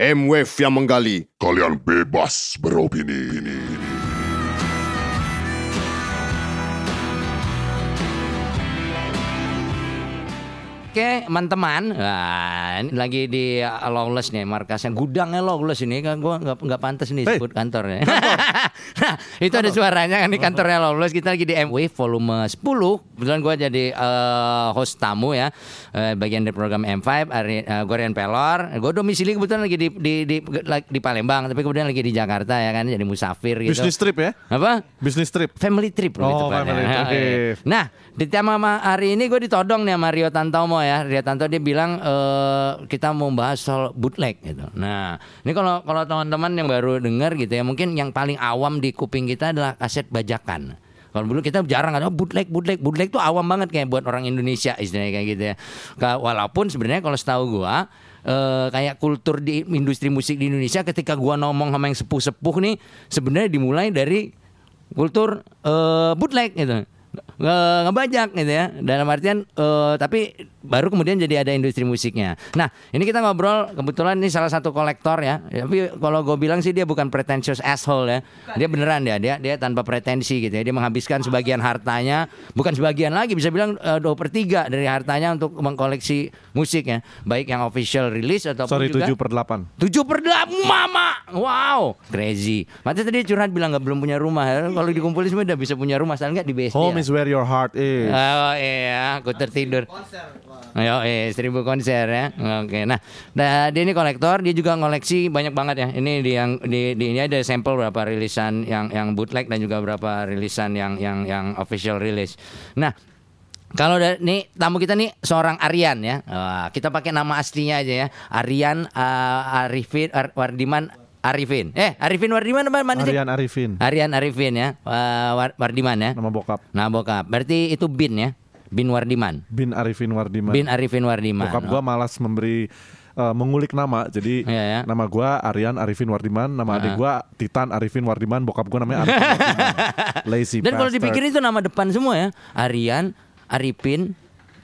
M-Wave yang menggali. Kalian bebas beropini. Ini, ini. Oke, teman-teman, nah, ini lagi di Lawless nih, markasnya gudangnya Lawless ini kan gua nggak nggak pantas nih Hey. sebut kantornya. nah, itu ada suaranya kan di kantornya Lawless. Kita lagi di MW volume 10. Kebetulan gua jadi eh, host tamu ya, eh, bagian dari program M5. Ari, eh, gua Rian Pelor. Gue domisili kebetulan lagi di di, di di Palembang, tapi kemudian lagi di Jakarta ya kan, jadi musafir gitu. Bisnis trip ya? Apa? Bisnis trip. Family trip Oh, family trip. Nah, di tema ma- hari ini gue ditodong nih sama Rio Tantomo ya. Rio Tanto dia bilang eh, kita mau bahas soal bootleg gitu. Nah, ini kalau kalau teman-teman yang baru dengar gitu ya, mungkin yang paling awam di kuping kita adalah kaset bajakan. Kalau dulu kita jarang ada oh, bootleg, bootleg, bootleg tuh awam banget kayak buat orang Indonesia istilahnya kayak gitu ya. Walaupun sebenarnya kalau setahu gua eh, kayak kultur di industri musik di Indonesia ketika gua ngomong sama yang sepuh-sepuh nih sebenarnya dimulai dari kultur eh, bootleg gitu Nge- ngebajak gitu ya. Dalam artian eh, tapi baru kemudian jadi ada industri musiknya. Nah ini kita ngobrol kebetulan ini salah satu kolektor ya. Tapi kalau gue bilang sih dia bukan pretentious asshole ya. Dia beneran ya dia dia tanpa pretensi gitu ya. Dia menghabiskan sebagian hartanya bukan sebagian lagi bisa bilang eh, dua per tiga dari hartanya untuk mengkoleksi musik ya. Baik yang official release ataupun Sorry, juga 7 per 8. Tujuh per delapan Mama! Wow Crazy. Mati tadi curhat bilang nggak belum punya rumah. Kalau dikumpulin semua udah bisa punya rumah Soalnya nggak di Home ya? Is where your heart is. Oh iya Aku tertidur Ayo eh seribu konser ya Oke nah nah, Dia ini kolektor Dia juga ngoleksi banyak banget ya Ini di yang di, di ini ada sampel berapa rilisan yang yang bootleg dan juga berapa rilisan yang yang yang official release. Nah, kalau nih tamu kita nih seorang Aryan ya. Wah, kita pakai nama aslinya aja ya. Aryan uh, Arifin Ar- Wardiman Arifin. Eh, Arifin Wardiman apa mana sih? Aryan Arifin. Aryan Arifin ya. Uh, War- Wardiman ya. Nama bokap. Nah, bokap. Berarti itu Bin ya. Bin Wardiman. Bin Arifin Wardiman. Bin Arifin Wardiman. Bokap gua malas memberi eh, mengulik nama. Jadi Iya, ya. nama gua Aryan Arifin Wardiman, nama adik Ah. gua Titan Arifin Wardiman, bokap gua namanya Arifin Wardiman. Lazy Dan kalau dipikirin itu nama depan semua ya. Aryan, Arifin,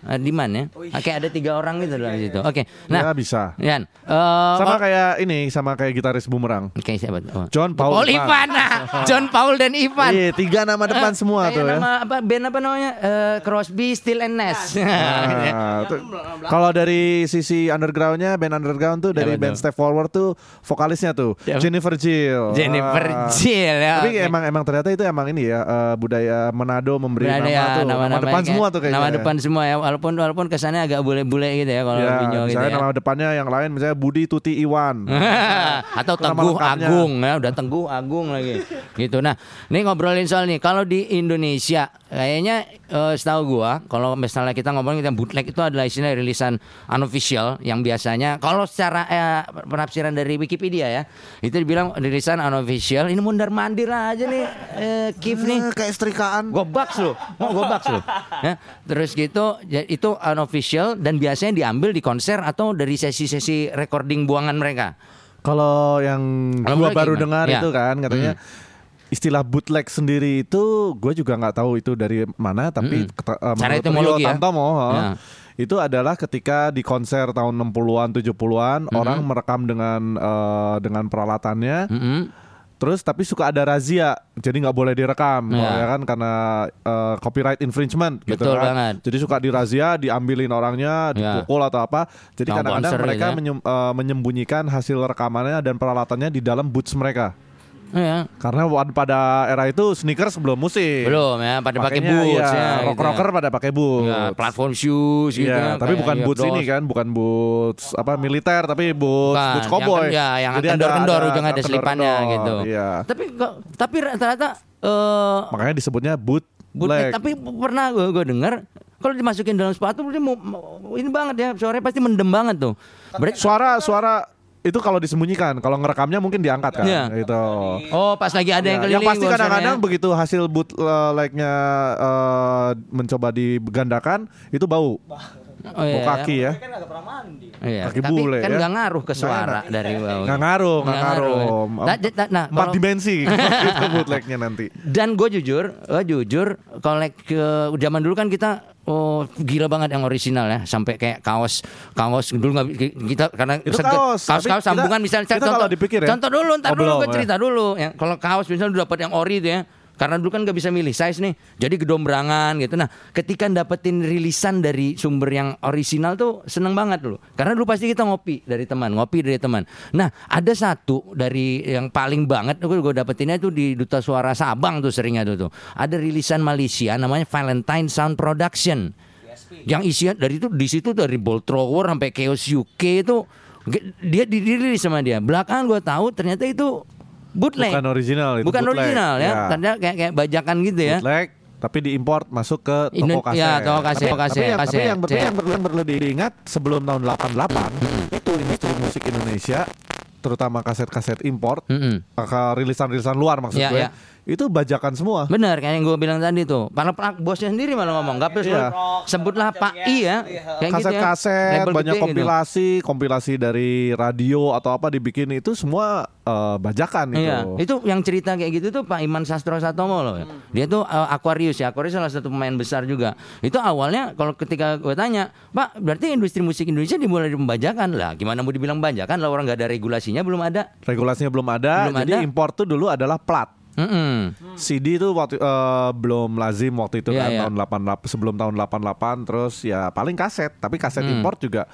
Ardiman ya. Oke, ada tiga orang gitu dalam situ. Oke. ya Nah, bisa. Yan. eh, Sama oh- kayak ini, sama kayak gitaris bumerang. Oke, siapa tuh? Oh. John Paul Paul Ivan. Ivan. nah. John Paul dan Ivan. Iya, tiga nama depan Eh, semua tuh ya. nama apa band apa namanya? Eh, Crosby, Still and Nash. Nah, tuh, kalau dari sisi undergroundnya band underground tuh dari Siapa band? Step Forward tuh vokalisnya tuh Siapa? Jennifer Jill. Jennifer Ah. Jill ya. Tapi oke. emang emang ternyata itu emang ini ya eh, budaya Manado memberi Berada nama ya, tuh nama, nama-nama depan kayak- semua tuh kayaknya. Nama ya. depan semua ya. Walaupun walaupun kesannya agak bule-bule gitu ya kalau Ya, Binyo gitu misalnya ya. nama depannya yang lain misalnya Budi Tuti Iwan. Atau Teguh. Agung ya, udah Teguh Agung lagi. gitu. Nah, ini ngobrolin soal nih. Kalau di Indonesia kayaknya eh, setahu gua kalau misalnya kita ngomongin tentang bootleg itu adalah istilah rilisan unofficial yang biasanya kalau secara eh, penafsiran dari Wikipedia ya, itu dibilang rilisan unofficial. Ini mundar mandir aja nih eh, Kif nih. kayak setrikaan. Box lo, mau box lo. Ya, terus gitu, itu unofficial dan biasanya diambil di konser atau dari sesi-sesi recording buangan mereka. Kalau yang Kalau gua baru gimana? dengar Ya. itu kan katanya istilah bootleg sendiri itu gue juga nggak tahu itu dari mana tapi eh, Secara menurut etimologi ya. Tantomo Ya. itu adalah ketika di konser tahun 60-an 70-an orang merekam dengan eh, dengan peralatannya Mm-mm. Terus tapi suka ada razia jadi nggak boleh direkam Ya. ya kan karena eh, copyright infringement gitu Betul kan banget. jadi suka dirazia diambilin orangnya Ya. dipukul atau apa jadi kadang-kadang mereka ya. menyem- menyembunyikan hasil rekamannya dan peralatannya di dalam boots mereka Ya, karena pada era itu sneakers belum musik belum ya, pada pakai boots iya, ya. rock gitu. rocker pada pakai boots Ya, platform shoes gitu. Iya, tapi bukan boots ini kan, bukan boots apa militer, tapi boots Bukan, boots cowboy. Yang, ya, yang Jadi kendor-kendor ada ujung ada selipannya gitu. Iya. Tapi tapi rata-rata eh Makanya disebutnya boot bootleg, tapi pernah gue gue dengar kalau dimasukin dalam sepatu mau- ini banget ya suaranya pasti mendem banget tuh. Berarti Suara suara itu kalau disembunyikan, kalau ngerekamnya mungkin diangkat kan, Iya. gitu. Oh pas lagi ada Ya, yang keliling yang pasti kadang-kadang begitu hasil bootlegnya eh, mencoba digandakan itu bau, oh, iya, bau kaki ya. Iya, kaki tapi bule kan ya. nggak ngaruh ke suara dari bawah. Nggak ngaruh, nggak ngaruh. Nah, j- nah, nah, Empat kalau- dimensi itu bootlegnya nanti. Dan gue jujur, gue jujur, kolek ke zaman dulu kan kita Oh gila banget yang original ya sampai kayak kaos kaos dulu nggak kita karena Itu sege- kaos, kaos kaos kita- sambungan misalnya kita dipikir ya. contoh dulu ntar Oh, dulu belum, gue ya. cerita dulu ya kalau kaos misalnya udah dapat yang ori tuh ya karena dulu kan gak bisa milih size nih jadi gedombrangan gitu. Nah ketika dapetin rilisan dari sumber yang original tuh seneng banget dulu karena dulu pasti kita ngopi dari teman ngopi dari teman. Nah ada satu dari yang paling banget gue gue dapetinnya tuh di duta suara Sabang tuh seringnya tuh tuh. Ada rilisan Malaysia namanya Valentine Sound Production. Yang isinya dari itu di situ dari Ball Thrower sampai Chaos UK itu dia dirilis sama dia. Belakangan gue tahu ternyata itu bootleg Bukan original itu bukan bootleg. original ya, Ya. ternyata kayak kayak bajakan gitu ya bootleg tapi diimport masuk ke toko kaset. ya, toko kaset, toko kaset, Tapi, yang, tapi kaset, yang, tapi cek. yang perlu, yang perlu diingat sebelum tahun 88 itu industri musik Indonesia terutama kaset-kaset import Mm-mm. ke rilisan-rilisan luar maksud Ya, gue ya. Itu bajakan semua. Benar kayak yang gue bilang tadi tuh. Para bosnya sendiri malah ngomong, gak perlu Iya. sebutlah Pak I ya. Kayak gitu ya. Kaset-kaset, banyak gede gitu. kompilasi, kompilasi dari radio atau apa dibikin itu semua eh, bajakan itu. Iya, itu yang cerita kayak gitu tuh Pak Iman Sastro Satomo loh. ya. Dia tuh uh, Aquarius ya, Aquarius salah satu pemain besar juga. Itu awalnya kalau ketika gue tanya, Pak, berarti industri musik Indonesia dimulai dari pembajakan lah. Gimana mau dibilang bajakan? Lah orang nggak ada regulasinya, belum ada. Regulasinya belum ada, Belum jadi ada. import tuh dulu adalah plat. Mm-mm. CD itu waktu eh, belum lazim waktu itu Iya, kan iya. tahun 88 sebelum tahun 88 terus ya paling kaset tapi kaset Hmm. import juga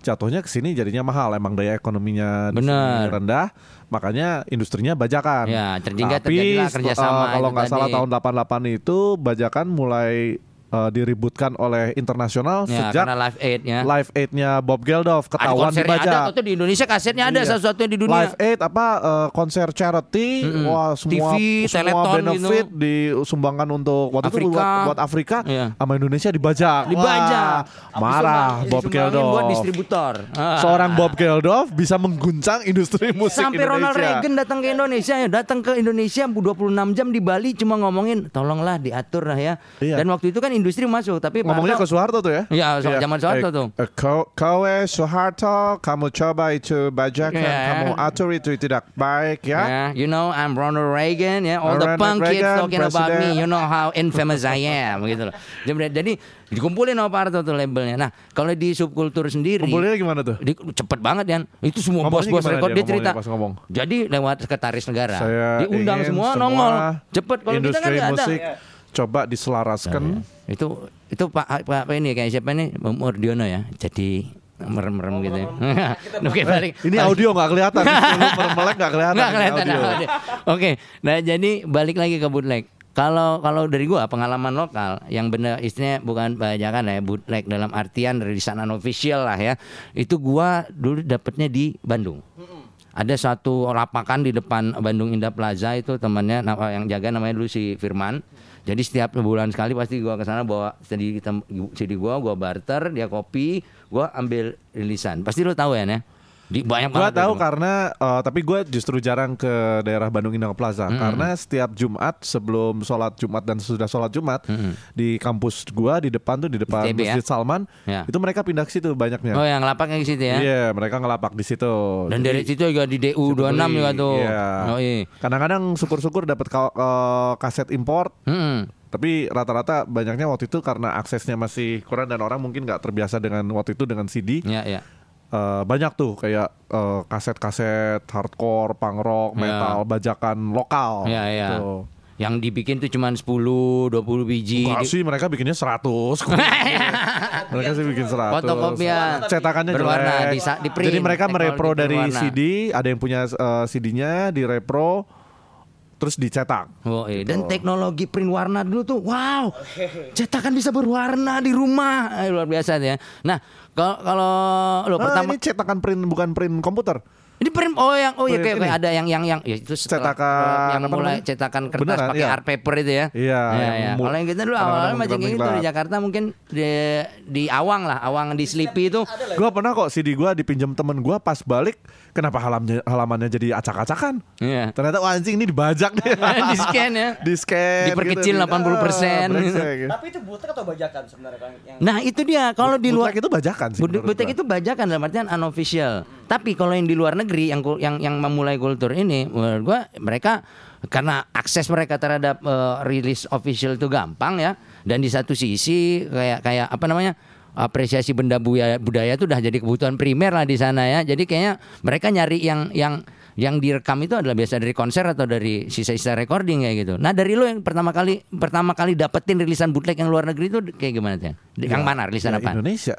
jatuhnya ke sini jadinya mahal emang daya ekonominya Bener. rendah makanya industrinya bajakan. Ya, terjadi- Tapi terjadilah setel- kerjasama eh, kalau nggak salah tahun 88 itu bajakan mulai eh, diributkan oleh internasional Ya, sejak Live Aid ya. Live Aid-nya Bob Geldof ketahuan dibajak. ada, atau di Indonesia kasetnya ada Iya. satu-satunya di dunia. Live Aid apa eh, konser charity, Mm-mm. wah semua TV, semua Teleton benefit gitu. disumbangkan untuk waktu itu Afrika. buat, buat Afrika, Iya. sama Indonesia dibajak. Dibajak. Wah, marah Disumbang- Bob Geldof. buat distributor. Ah. Seorang Bob Geldof bisa mengguncang industri musik Sampai Ronald Indonesia. Reagan datang ke Indonesia ya, datang ke Indonesia 26 jam di Bali cuma ngomongin tolonglah diatur lah ya. Iya. Dan waktu itu kan industri masuk, tapi Ngomongnya ke Harto- Soeharto tuh ya? Iya, so- zaman Soeharto Eh, tuh. eh, kau, kau eh, Soeharto, kamu coba itu bajakan, Iya. kamu atur itu tidak baik ya. Yeah, you know I'm Ronald Reagan ya. All the Ronald punk kids Reagan, talking about me. You know how infamous I am gitu loh. Jadi, jadi dikumpulin sama Pak Harto tuh labelnya. Nah, kalau di subkultur sendiri Kumpulnya gimana tuh? di, cepet banget ya. Itu semua bos-bos rekor dia dia cerita. ngomong? Jadi lewat sekretaris negara. Saya Diundang ingin semua, nongol. Cepet kalau kita kan industri nggak ada. Coba diselaraskan. Itu itu Pak Pak, Pak ini kayak siapa nih Murdiono ya. Jadi merem-merem gitu ya. Oke balik. Ini balik. audio nggak kelihatan. Lu melek nggak kelihatan. Nggak ini kelihatan audio. audio. Oke, nah jadi balik lagi ke bootleg. Kalau kalau dari gua pengalaman lokal yang benar istilahnya bukan bajakan ya bootleg dalam artian rilisan unofficial lah ya. Itu gua dulu dapetnya di Bandung. Ada satu lapakan di depan Bandung Indah Plaza itu temannya nama- yang jaga namanya dulu si Firman. Jadi setiap bulan sekali pasti gua ke sana bawa hitam- CD gua, gua barter, dia kopi, gua ambil rilisan. Pasti lo tahu ya, ya? Di banyak Gua banget tahu tuh. karena eh, tapi gue justru jarang ke daerah Bandung Indah Plaza karena setiap Jumat sebelum sholat Jumat dan sesudah sholat Jumat di kampus gua di depan tuh di depan ITB ya? Masjid Salman Ya. itu mereka pindah ke situ banyaknya. Oh yang lapaknya di situ ya. Iya, mereka ngelapak di situ. Dan Jadi, dari situ juga di DU 26 juga tuh. Iya. Oh iya. Kadang-kadang syukur-syukur dapat ka- eh, kaset import Mm-mm. Tapi rata-rata banyaknya waktu itu karena aksesnya masih kurang dan orang mungkin nggak terbiasa dengan waktu itu dengan CD. Ya ya. Eh, banyak tuh kayak eh, kaset-kaset hardcore, punk rock, Ya. metal, bajakan lokal. Ya ya. Gitu. Yang dibikin tuh cuma 10, 20 biji. Enggak Di- sih mereka bikinnya 100 mereka sih bikin 100 Fotokopian. Cetakannya Berwarna, jelek disa- di print, Jadi mereka merepro dari berwarna. CD Ada yang punya eh, CD-nya direpro Terus dicetak. Oh, iya. Dan teknologi print warna dulu tuh, wow, cetakan bisa berwarna di rumah, Eh, luar biasa ya. Nah, kalau kalau lo Ah, pertama Ini cetakan print bukan print komputer Ini print oh yang oh ya kayak, kayak ini. ada yang yang yang ya itu setelah, Cetakan, yang apa mulai namanya? cetakan kertas Beneran, pakai iya. art paper itu ya. Iya, Ya, yang ya. Kalau yang kita dulu kadang-kadang awalnya macam gitu di Jakarta mungkin di di Awang lah, Awang di Sleepy itu. Gue pernah kok CD gue dipinjam temen gue pas balik Kenapa halamannya, halamannya jadi acak-acakan Iya. Ternyata wah anjing ini dibajak deh di scan ya. Di scan Diperkecil 80%, Ah, brengsek. Tapi itu butek atau bajakan sebenarnya kan yang Nah, itu dia kalau di luar Bootleg itu bajakan sih Butek gua. itu bajakan dalam artian unofficial. Tapi kalau yang di luar negeri yang yang yang memulai kultur ini, menurut gua mereka karena akses mereka terhadap eh, rilis official itu gampang ya dan di satu sisi kayak kayak apa namanya apresiasi benda budaya budaya itu udah jadi kebutuhan primer lah di sana ya jadi kayaknya mereka nyari yang yang yang direkam itu adalah biasa dari konser atau dari sisa-sisa recording kayak gitu. Nah dari lo yang pertama kali pertama kali dapetin rilisan bootleg yang luar negeri itu kayak gimana tuh? Yang mana rilisan Ya, apa? Indonesia.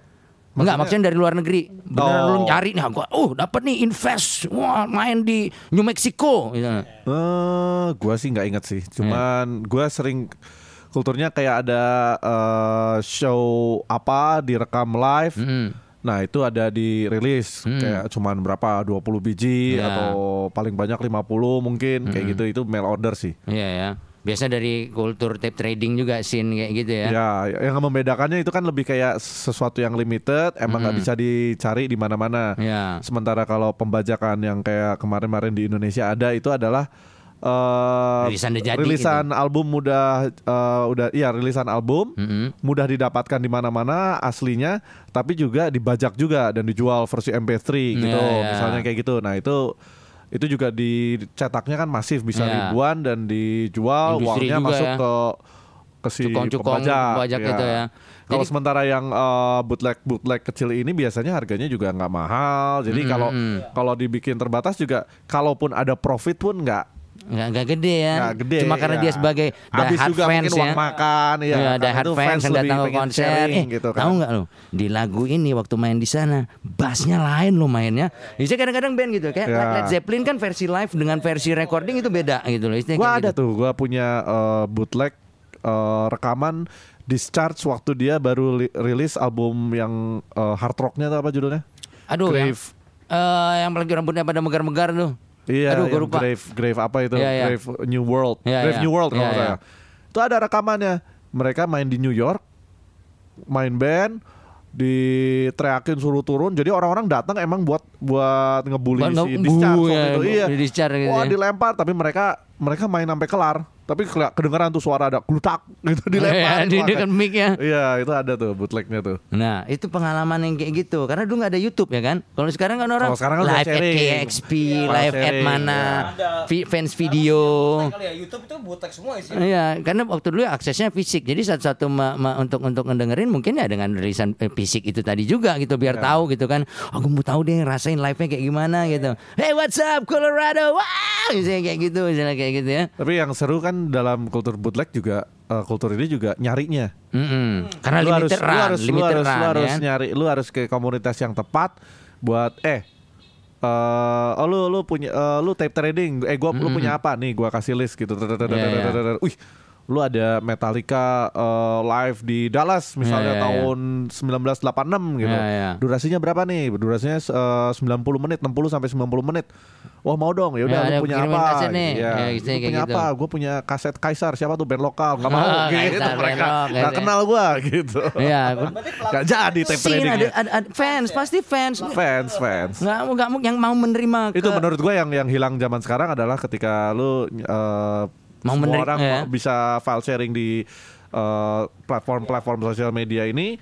Enggak maksudnya dari luar negeri. Beneran Oh. lu nyari nih gua oh dapat nih invest wah main di New Mexico gitu. Eh, gua sih nggak inget sih. Cuman gua sering kulturnya kayak ada eh, show apa direkam live. Mm. Nah, itu ada di rilis kayak cuman berapa 20 biji Ya. atau paling banyak 50 mungkin kayak gitu itu mail order sih. Iya ya. Biasa dari kultur tape trading juga scene kayak gitu ya. Ya, yang membedakannya itu kan lebih kayak sesuatu yang limited, emang nggak bisa dicari di mana-mana. Ya. Sementara kalau pembajakan yang kayak kemarin-kemarin di Indonesia ada itu adalah eh Rilisan jadi rilisan album mudah eh, udah iya rilisan album Mm-mm. mudah didapatkan di mana-mana aslinya tapi juga dibajak juga dan dijual versi MP3 gitu Iya, iya. misalnya kayak gitu. Nah, itu itu juga dicetaknya kan masif bisa Iya. ribuan dan dijual Industri uangnya masuk ya. ke ke si pembajak, pembajak ya. itu ya. Kalau Jadi- sementara yang eh, bootleg bootleg kecil ini biasanya harganya juga nggak mahal. Jadi kalau kalau dibikin terbatas juga kalaupun ada profit pun nggak Nggak, nggak gede ya. nggak gede. Cuma karena ya. dia sebagai Habis hard juga fans mungkin ya. uang makan ya. Iya, Karena die hard fans yang datang ke konser. sharing Eh, gitu kan. tahu nggak lo? Di lagu ini waktu main di sana, bassnya lain lo mainnya. Jadi kadang-kadang band gitu, kayak Ya. Led Zeppelin kan versi live dengan versi recording itu beda gitu loh. Gua ada gitu. tuh, gua punya eh, bootleg eh, rekaman Discharge waktu dia baru li- rilis album yang eh, hard rocknya apa judulnya? Aduh, yang, eh, yang lagi rambutnya pada megar-megar tuh. Iya, Aduh, gue lupa. Grave, Grave apa itu? Iya, iya. Grave New World. Iya, Grave iya. New World kalau nggak iya. Itu ada rekamannya. Mereka main di New York, main band, diteriakin suruh turun. Jadi orang-orang datang emang buat buat ngebully si discharge ya, itu. Iya. di discharge gitu Wah, ya. dilempar tapi mereka mereka main sampai kelar. Tapi kedengeran tuh suara ada glutak gitu dilempar. Iya, di dekat mic ya. Iya, itu ada tuh bootlegnya tuh. Nah itu pengalaman yang kayak gitu Karena dulu gak ada Youtube ya kan Kalau sekarang kan orang Kalau sekarang kan udah Live at sharing. KXP Iya. Live at Sharing, mana Ada. vi- Fans video kali ya YouTube itu bootleg semua isinya. Iya, karena waktu dulu aksesnya fisik. Jadi satu-satu ma- ma- untuk untuk ngedengerin mungkin ya dengan rilisan eh, fisik itu tadi juga gitu biar tahu gitu kan. Aku mau tahu deh rasain live-nya kayak gimana gitu. Hey, what's up Colorado? Wah, misalnya kayak gitu, misalnya kayak gitu ya. Tapi yang seru kan dalam kultur bootleg juga eh, kultur ini juga nyarinya. Mm-mm. Karena lu harus, limited lu run, harus, lu harus, run, lu harus ya. nyari, lu harus ke komunitas yang tepat buat eh eh oh lu lu punya eh, lu tape trading eh gua lu punya apa nih gua kasih list gitu Iya, iya. wih lu ada Metallica eh, live di Dallas misalnya Iya, iya, iya. tahun 1986 gitu. Iya, iya. durasinya berapa nih? Durasinya eh, 90 menit 60 sampai 90 menit. Wah mau dong. Ya udah Ya, lu ada punya apa? kaset nih. Gitu, Ya, kayak punya gitu. apa? Gue punya kaset Kaisar. Siapa tuh? Band lokal. Nggak mau. Oh, gitu Kaisar, mereka. Rock, nggak gitu. kenal gua gitu. Iya, Gak jadi tape trading ada, ada, ada fans, pasti fans. Fans, fans. Nggak, nggak mau yang mau menerima ke, Itu menurut gue yang yang hilang zaman sekarang adalah ketika lu eh, Mau semua orang ya. bisa file sharing di eh, platform-platform sosial media ini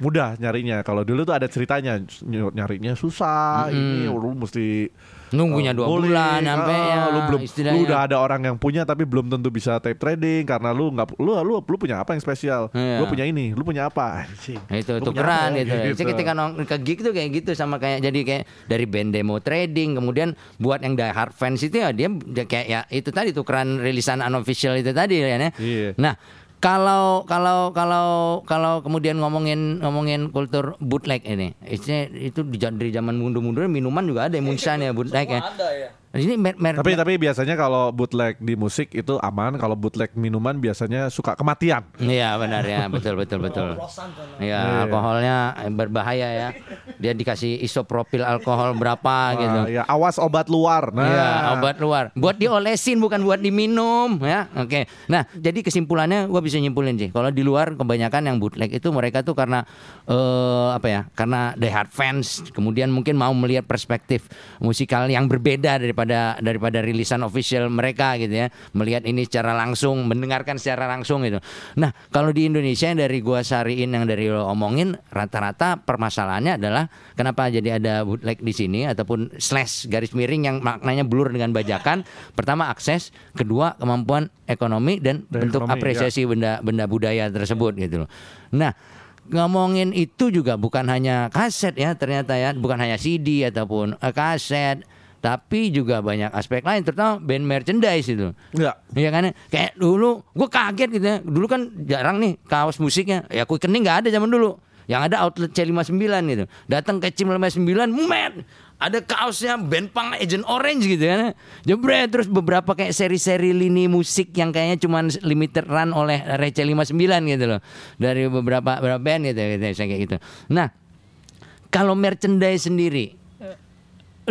mudah nyarinya. Kalau dulu tuh ada ceritanya ny- nyarinya susah. Ini lu mesti Nunggunya dua ngulik. bulan sampai Ah, ya, lu belum istilahnya. lu udah ada orang yang punya tapi belum tentu bisa tape trading karena lu nggak lu lu lu punya apa yang spesial? Iya. Gue punya ini, lu punya apa? Nah, itu Lu tukeran apa? gitu. Jadi ketika nong ke gig tuh kayak gitu sama kayak jadi kayak dari band demo trading kemudian buat yang die hard fans itu ya dia, dia kayak ya itu tadi tukeran rilisan unofficial itu tadi ya. ya. Iya. Nah, kalau kalau kalau kalau kemudian ngomongin ngomongin kultur bootleg ini, istilahnya itu di dari zaman mundur-mundur minuman juga ada yang moonshine ya bootleg ya. Ada ya. Ini mer, mer, Tapi tapi biasanya kalau bootleg di musik itu aman, kalau bootleg minuman biasanya suka kematian. Iya benar ya betul betul betul. Oplosan tuh. Ya alkoholnya berbahaya ya. Dia dikasih isopropil alkohol berapa gitu. Ah, ya awas obat luar. Nah, Iya, obat luar. Buat diolesin bukan buat diminum ya. Oke. Nah, jadi kesimpulannya gua bisa nyimpulin sih. Kalau di luar kebanyakan yang bootleg itu mereka tuh karena eh apa ya? Karena die hard fans, kemudian mungkin mau melihat perspektif musikal yang berbeda daripada daripada daripada rilisan official mereka gitu ya. Melihat ini secara langsung mendengarkan secara langsung gitu. Nah kalau di Indonesia yang dari gua sariin yang dari lo omongin rata-rata permasalahannya adalah kenapa jadi ada bootleg di sini ataupun slash garis miring yang maknanya blur dengan bajakan. Pertama akses. Kedua kemampuan ekonomi dan, Dan bentuk ekonomi, apresiasi benda benda budaya tersebut gitu loh. Nah ngomongin itu juga bukan hanya kaset ya ternyata ya bukan hanya CD ataupun eh, kaset tapi juga banyak aspek lain terutama band merchandise itu. Enggak. Iya kan? Kayak dulu gue kaget gitu ya. Dulu kan jarang nih kaos musiknya. Ya kue kening nggak ada zaman dulu. Yang ada outlet C59 gitu. Datang ke C59 men ada kaosnya band punk Agent Orange gitu kan. Jebret! Terus beberapa kayak seri-seri lini musik yang kayaknya cuman limited run oleh Rece 59 gitu loh. Dari beberapa beberapa band gitu, gitu kayak gitu. Nah kalau merchandise sendiri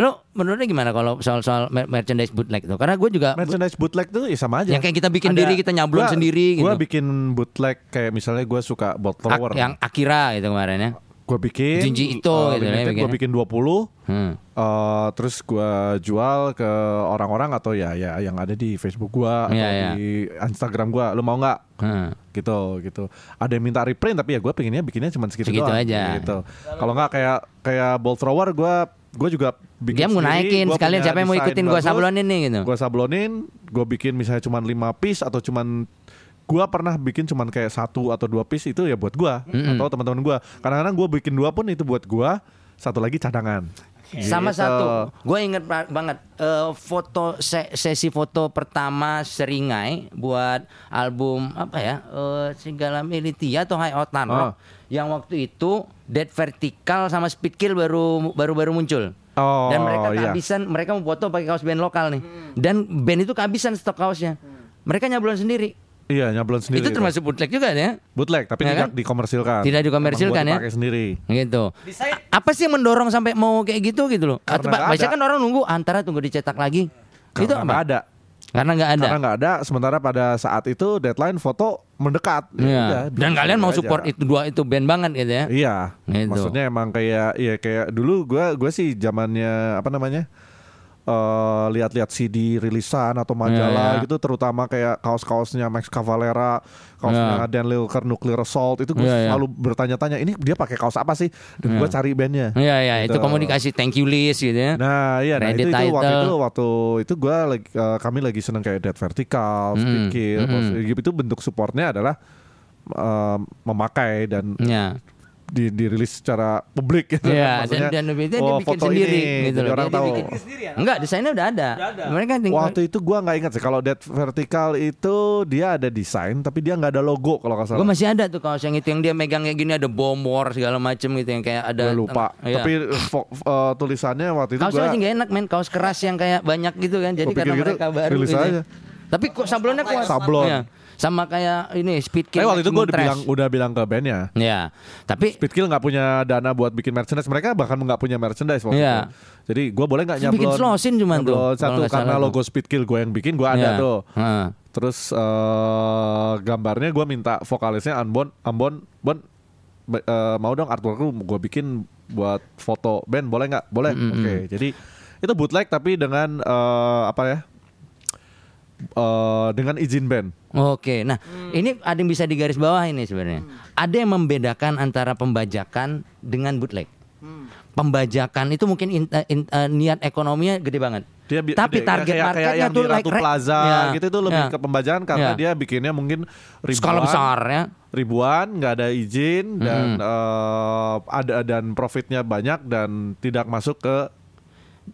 lo menurutnya gimana kalau soal-soal mer- merchandise bootleg tuh karena gue juga Merchandise bootleg tuh ya sama aja. Yang kayak kita bikin diri, kita nyablon Gua- sendiri Gua gitu. bikin bootleg kayak misalnya gue suka bot Ak- thrower. yang Akira gitu kemarin ya. gue bikin Junji Ito eh, gitu ya gue bikin 20 Hmm. eh, terus gue jual ke orang-orang atau ya ya yang ada di Facebook gue atau Iya, iya. di Instagram gue lu mau nggak Hmm. gitu gitu ada yang minta reprint tapi ya gue pengennya bikinnya cuma segitu, Segitu doang, aja. gitu kalau nggak kayak kayak ball thrower gue gue juga bikin Dia mau naikin gua sekalian siapa yang mau ikutin bagus, sablonin nih gitu. gue sablonin gue bikin misalnya cuma 5 piece atau cuman gue pernah bikin cuman kayak satu atau dua piece itu ya buat gue atau teman-teman gue kadang-kadang gue bikin dua pun itu buat gue satu lagi cadangan Sama Gitu. satu, gue inget ba- banget eh, foto se- sesi foto pertama Seringai buat album apa ya, eh, Segala Militia atau High Rock, Oh. yang waktu itu Dead Vertical sama Speed Kill baru baru baru muncul. Oh, Dan mereka iya. kehabisan, mereka mau foto pakai kaos band lokal nih. Dan band itu kehabisan stok kaosnya. Mereka nyablon sendiri. iya nyablon sendiri itu termasuk bootleg juga ya. bootleg tapi Ya tidak kan? dikomersilkan Tidak dikomersilkan ya? dipakai sendiri gitu. Desain Apa sih yang mendorong sampai mau kayak gitu gitu loh? Karena Atau kan orang nunggu antara tunggu dicetak lagi. itu karena apa? nggak ada Karena nggak ada. karena nggak ada sementara pada saat itu deadline foto mendekat Ya Iya. udah, Dan kalian mau aja. support itu dua itu band banget gitu ya. Iya, Gitu. maksudnya emang kayak iya kayak dulu gua gua sih zamannya apa namanya? Eh lihat-lihat CD rilisan atau majalah Iya, iya. gitu terutama kayak kaos-kaosnya Max Cavalera, kaosnya Dan Lilker Nuclear Assault itu gue Iya, iya. selalu bertanya-tanya ini dia pakai kaos apa sih? Dan gue cari bandnya. Iya iya itu Gitu. komunikasi thank you list gitu ya. Nah iya, nah itu, itu waktu itu waktu itu gue lagi eh, kami lagi seneng kayak Dead Vertical, Mm, Kill, mm. Pulse- itu bentuk supportnya adalah eh, memakai dan Iya. Di dirilis secara publik gitu. Iya, dan dan itu dia oh, bikin foto sendiri ini, gitu loh. orang Dia- dia tahu. bikin sendiri ya? Enggak, desainnya udah ada. Udah ada. Mereka tinggal Waktu itu gua nggak ingat sih kalau Dead Vertical itu dia ada desain tapi dia nggak ada logo kalau nggak salah. masih ada tuh kaos yang itu yang dia megang kayak gini ada bom war segala macem gitu yang kayak ada Gue lupa. Iya. Tapi eh, tulisannya waktu itu Kaosnya gua masih gak enak men, kaos keras yang kayak banyak gitu kan. Jadi Gua karena gitu, mereka baru rilis gitu. aja. Tapi kok sablonnya kuat. Sablon. Iya. Sama kayak ini Speed Kill. Tapi waktu itu gue udah bilang udah bilang ke bandnya. Ya, tapi Speedkill nggak punya dana buat bikin merchandise. Mereka bahkan nggak punya merchandise waktu Iya. itu. Jadi gue boleh nggak Bikin nyablon? slosin cuman tuh, nyablon satu karena tuh. logo Speedkill gue yang bikin gue ada ya. tuh. Heeh. Terus eh, gambarnya gue minta vokalisnya Ambon, Ambon, Bon, eh, mau dong artwork lu gue bikin buat foto band boleh nggak? Boleh. Oke. Jadi itu bootleg tapi dengan eh, apa ya? Eh, dengan izin band. Oke, nah ini ada yang bisa digaris bawah ini sebenarnya. Ada yang membedakan antara pembajakan dengan bootleg. Pembajakan itu mungkin in- eh, in- eh, niat ekonominya gede banget. Dia bi- Tapi gede. target kayak, kayak marketnya yang tuh di like Ratu Plaza ya, gitu itu lebih ya. ke pembajakan karena Ya. dia bikinnya mungkin ribuan skala besar ya. ribuan nggak ada izin dan eh, ada dan profitnya banyak dan tidak masuk ke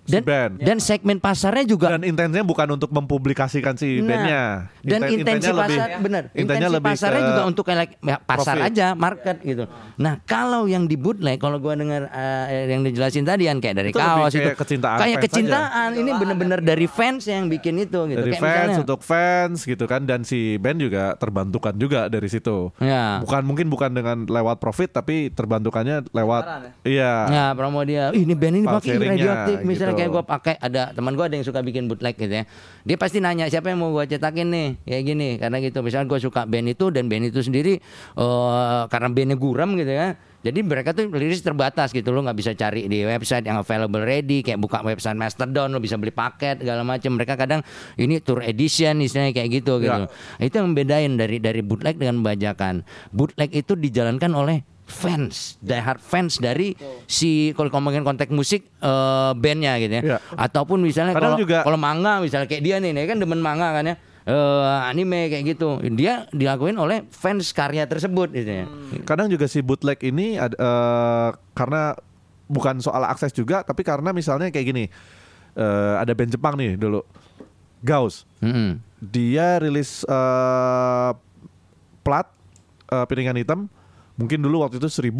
si Dan band. dan segmen pasarnya juga Dan intensinya bukan untuk mempublikasikan si Nah, bandnya. Dan Inten- intensi intensinya pasar lebih- benar. Intensinya Intensi lebih pasarnya juga untuk kayak ya, pasar profit. aja, market gitu. Nah, kalau yang di bootleg kalau gua dengar eh, yang dijelasin tadi kan kayak dari Itu kaos itu kayak kecintaan kayak kecintaan ini bener-bener dari fans yang bikin itu gitu. dari Kayak fans misalnya- untuk fans gitu kan dan si band juga terbantukan juga dari situ. Ya. Bukan mungkin bukan dengan lewat profit tapi terbantukannya lewat Pasaran iya. Ya promo dia, Ih, ini band ini pakai radioaktif gitu. misalnya misalnya kayak gue pakai ada teman gue ada yang suka bikin bootleg gitu ya. Dia pasti nanya siapa yang mau gue cetakin nih kayak gini karena gitu. Misalnya gue suka band itu dan band itu sendiri eh karena bandnya guram gitu ya. Jadi mereka tuh liris terbatas gitu lo nggak bisa cari di website yang available ready kayak buka website Mastodon lo bisa beli paket segala macam. Mereka kadang ini tour edition istilahnya kayak gitu gitu. Itu yang membedain dari dari bootleg dengan bajakan. Bootleg itu dijalankan oleh fans, diehard fans dari si kalau ngomongin konteks musik eh, bandnya gitu ya. Iya. Ataupun misalnya kalau juga- kalau manga misalnya kayak dia nih, dia kan demen manga kan ya. Eh, anime kayak gitu. Dia dilakuin oleh fans karya tersebut gitu ya. Kadang juga si bootleg ini eh, karena bukan soal akses juga, tapi karena misalnya kayak gini, eh, ada band Jepang nih dulu, Gauss, Mm-mm. dia rilis eh, plat eh, piringan hitam, mungkin dulu waktu itu 1000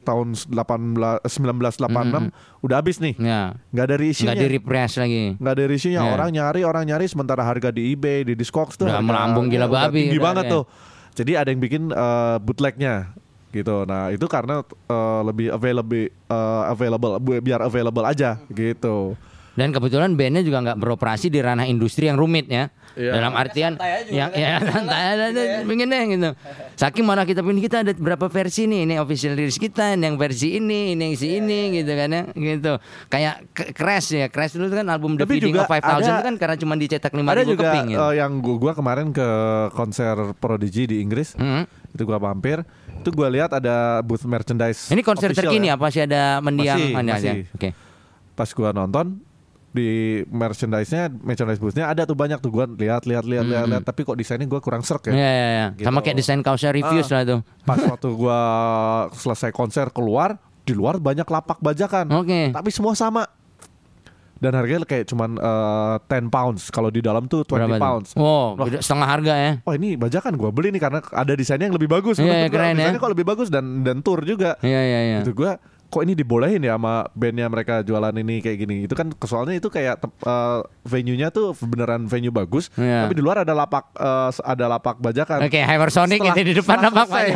tahun 18 1986 udah habis nih, Ya. nggak ada reissue-nya. Nggak di repress lagi. nggak ada reissue-nya Ya. orang nyari orang nyari sementara harga di eBay di Discogs tuh Udah melambung gila babi, tinggi udah banget ada. tuh jadi ada yang bikin eh, bootlegnya gitu nah itu karena eh, lebih available eh, available biar available aja gitu Dan kebetulan bandnya juga nggak beroperasi di ranah industri yang rumit ya. Iya. Dalam artian yang ya santai aja Gitu ya. pengen deh gitu. Saking mana kita pilih kita ada berapa versi nih, ini official lyrics kita, ini yang versi ini, ini yang si ini gitu kan ya, gitu. Kayak Crash ya, Crash dulu kan album The Tapi Feeding of 5000 ada- itu kan karena cuma dicetak 5000 ada juga keping gitu. eh, yang gua, gua kemarin ke konser Prodigy di Inggris Hmm. itu gua mampir itu gua lihat ada booth merchandise Ini konser terkini ya. apa sih ada mendiang Masih, aja? masih. Oke. pas gua nonton di merchandise-nya merchandise booth-nya ada tuh banyak tuh gua lihat lihat lihat lihat, lihat tapi kok desainnya gua kurang serk ya Hmm. Ya, ya, ya. Sama Gitu. kayak desain kaosnya reviews Ah. lah tuh. pas waktu gua selesai konser keluar di luar banyak lapak bajakan Oke. tapi semua sama dan harganya kayak cuman eh, 10 pounds kalau di dalam tuh 20 Berapa pounds Oh, Wah. beda- setengah harga ya. Oh ini bajakan gua beli nih karena ada desainnya yang lebih bagus. Iya, iya, gua keren ya. desainnya kok lebih bagus dan dan tour juga. Iya, iya, iya. Itu gua kok ini dibolehin ya sama bandnya mereka jualan ini kayak gini. Itu kan soalnya itu kayak eh, venue-nya tuh beneran venue bagus. Iya. Tapi di luar ada lapak eh, ada lapak bajakan. Oke, Hypersonic Setelah- ini di depan setelah lapak selesai,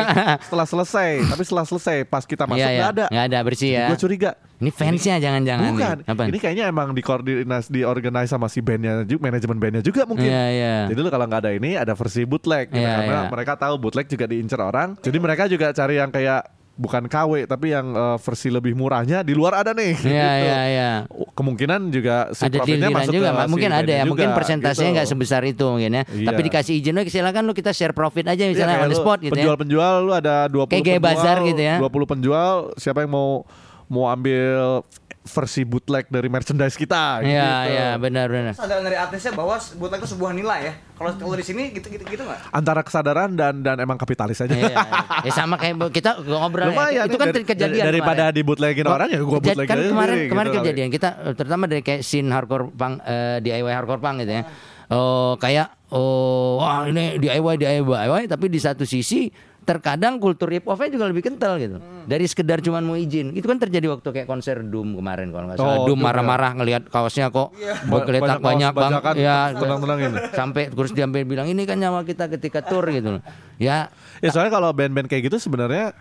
setelah selesai, tapi setelah selesai pas kita masuk Iya, nggak iya. ada. Nggak ada bersih ya. Gue curiga. Ini fansnya jangan-jangan Bukan. nih. Ini kayaknya emang dikoordinasi diorganize sama si bandnya juga, manajemen bandnya juga mungkin. Iya, iya. Jadi lu kalau nggak ada ini ada versi bootleg gitu, Iya, karena iya. mereka tahu bootleg juga diincar orang. Jadi mereka juga cari yang kayak bukan KW tapi yang eh, versi lebih murahnya di luar ada nih. Iya, gitu. iya, iya. Kemungkinan juga si ada profitnya masuk juga, ke Pak. si mungkin ada ya, mungkin juga, persentasenya gitu. nggak sebesar itu mungkin ya. Iya. Tapi dikasih izin, "Oke, silakan lu kita share profit aja misalnya kayak on the spot gitu ya. Penjual-penjual lu ada 20 Kayak penjual, bazar gitu ya. 20 penjual, siapa yang mau mau ambil versi bootleg dari merchandise kita Iya, gitu. iya, benar benar. Kesadaran dari artisnya bahwa bootleg itu sebuah nilai ya. Kalau kalau di sini gitu gitu gitu nggak? Antara kesadaran dan dan emang kapitalis aja. Iya, iya. Ya sama kayak kita ngobrol ya. Lumayan Itu kan dari- kejadian daripada kemarin. di bootlegin orang ya gua Kejad- bootleg kan aja kemarin sendiri kemarin gitu. kejadian kita eh, terutama dari kayak scene hardcore punk eh, DIY hardcore punk gitu ya. Oh kayak oh wah ini DIY DIY tapi di satu sisi terkadang kultur hip hopnya juga lebih kental gitu. Dari sekedar cuman mau izin. Itu kan terjadi waktu kayak konser Doom kemarin kalau nggak salah. Oh, Doom ya. marah-marah ngelihat kaosnya kok Ba- bergeletak banyak banyak, kaos bang. Ya tenang-tenangin. sampai terus dia sampai bilang ini kan nyawa kita ketika tour gitu. loh. Ya Ya soalnya kalau band-band kayak gitu sebenarnya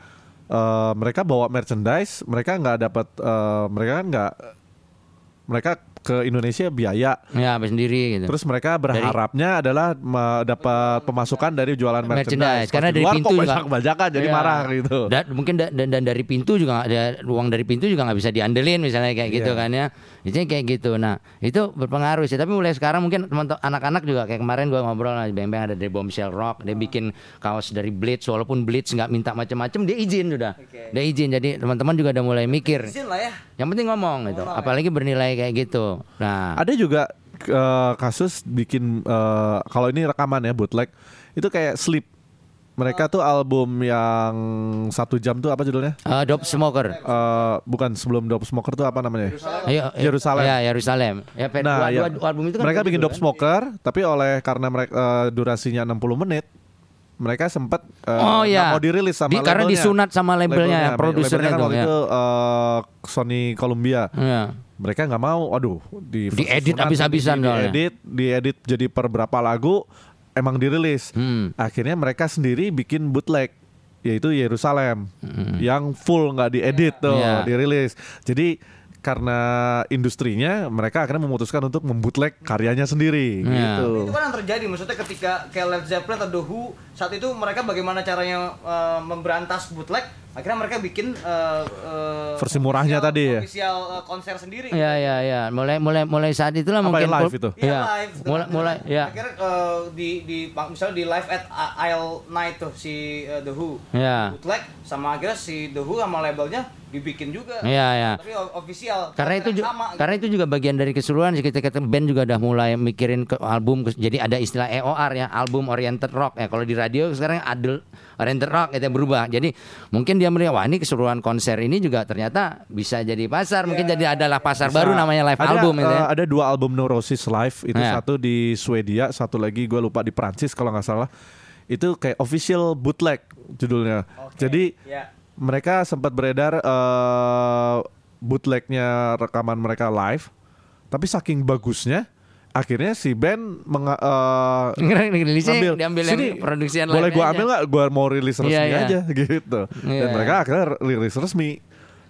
eh, mereka bawa merchandise, mereka nggak dapat eh, mereka kan nggak mereka ke Indonesia biaya. ya apa sendiri gitu. Terus mereka berharapnya adalah ma- dapat pemasukan dari jualan merchandise. merchandise karena dari luar pintu kok juga bajakan jadi Iya. marah gitu. Dan mungkin da- dan, dan dari pintu juga ada uang dari pintu juga nggak bisa diandelin misalnya kayak gitu Iya. kan ya. Jadi kayak gitu. Nah itu berpengaruh sih. Tapi mulai sekarang mungkin teman anak-anak juga kayak kemarin gua ngobrol sama Beng-Beng ada dari Bombshell Rock. Dia bikin kaos dari Blitz walaupun Blitz nggak minta macam-macam dia izin sudah. Dia izin. Jadi teman-teman juga udah mulai mikir. Izin lah ya. Yang penting ngomong gitu. Apalagi bernilai kayak gitu. Nah Ada juga eh, kasus bikin eh, kalau ini rekaman ya bootleg itu kayak sleep. Mereka tuh album yang satu jam tuh apa judulnya? eh, Dope Smoker. Eh, bukan sebelum Dope Smoker tuh apa namanya? Ayo. Yerusalem. Ya, Yerusalem. Ya, Nah, dua, ya. dua album itu kan mereka bikin Dope kan. Smoker, tapi oleh karena mereka eh, durasinya 60 menit, mereka sempat eh, Oh, iya. mau dirilis sama Di- karena labelnya. disunat sama labelnya, produsernya Labelnya kan tuh, waktu ya. itu eh, Sony Columbia. Iya. Mereka nggak mau, aduh, di Diedit sunat, habis-habisan di, diedit, diedit jadi per berapa lagu, emang dirilis. Hmm. Akhirnya mereka sendiri bikin bootleg, yaitu Yerusalem, yang full nggak diedit tuh, Iya. dirilis. Jadi karena industrinya mereka akhirnya memutuskan untuk membootleg karyanya sendiri Iya. gitu. Itu kan yang terjadi maksudnya ketika kayak Led Zeppelin atau The Who saat itu mereka bagaimana caranya eh, memberantas bootleg akhirnya mereka bikin eh, eh, Versi murahnya official- tadi ya? official eh, konser sendiri Ya ya ya, mulai mulai mulai saat itulah Apa mungkin live itu? Iya Iya. live. Mulai mulai ya. Akhirnya eh, di di misalnya di live at Isle Night tuh si eh, The Who. Ya. Bootleg sama akhirnya si The Who sama labelnya dibikin juga. Iya ya. Tapi official. Karena itu juga, sama, gitu. karena itu juga bagian dari keseluruhan kita kata band juga udah mulai mikirin ke album ke- jadi ada istilah EOR ya album oriented rock ya kalau di radio sekarang adult oriented rock itu berubah jadi mungkin dia melihat wah ini keseluruhan konser ini juga ternyata bisa jadi pasar mungkin jadi adalah pasar baru namanya live ada, album itu ya. eh, ada dua album Neurosis live itu Ya. satu di Swedia satu lagi gue lupa di Prancis kalau nggak salah itu kayak official bootleg judulnya Oke, jadi ya. Mereka sempat beredar eh, bootlegnya rekaman mereka live tapi saking bagusnya akhirnya si band menga, eh, Rilisnya ngambil diambil "Sini, yang produksian boleh aja." ambil nggak gua mau rilis resmi Iya, iya. aja gitu dan Iya. mereka akhirnya rilis resmi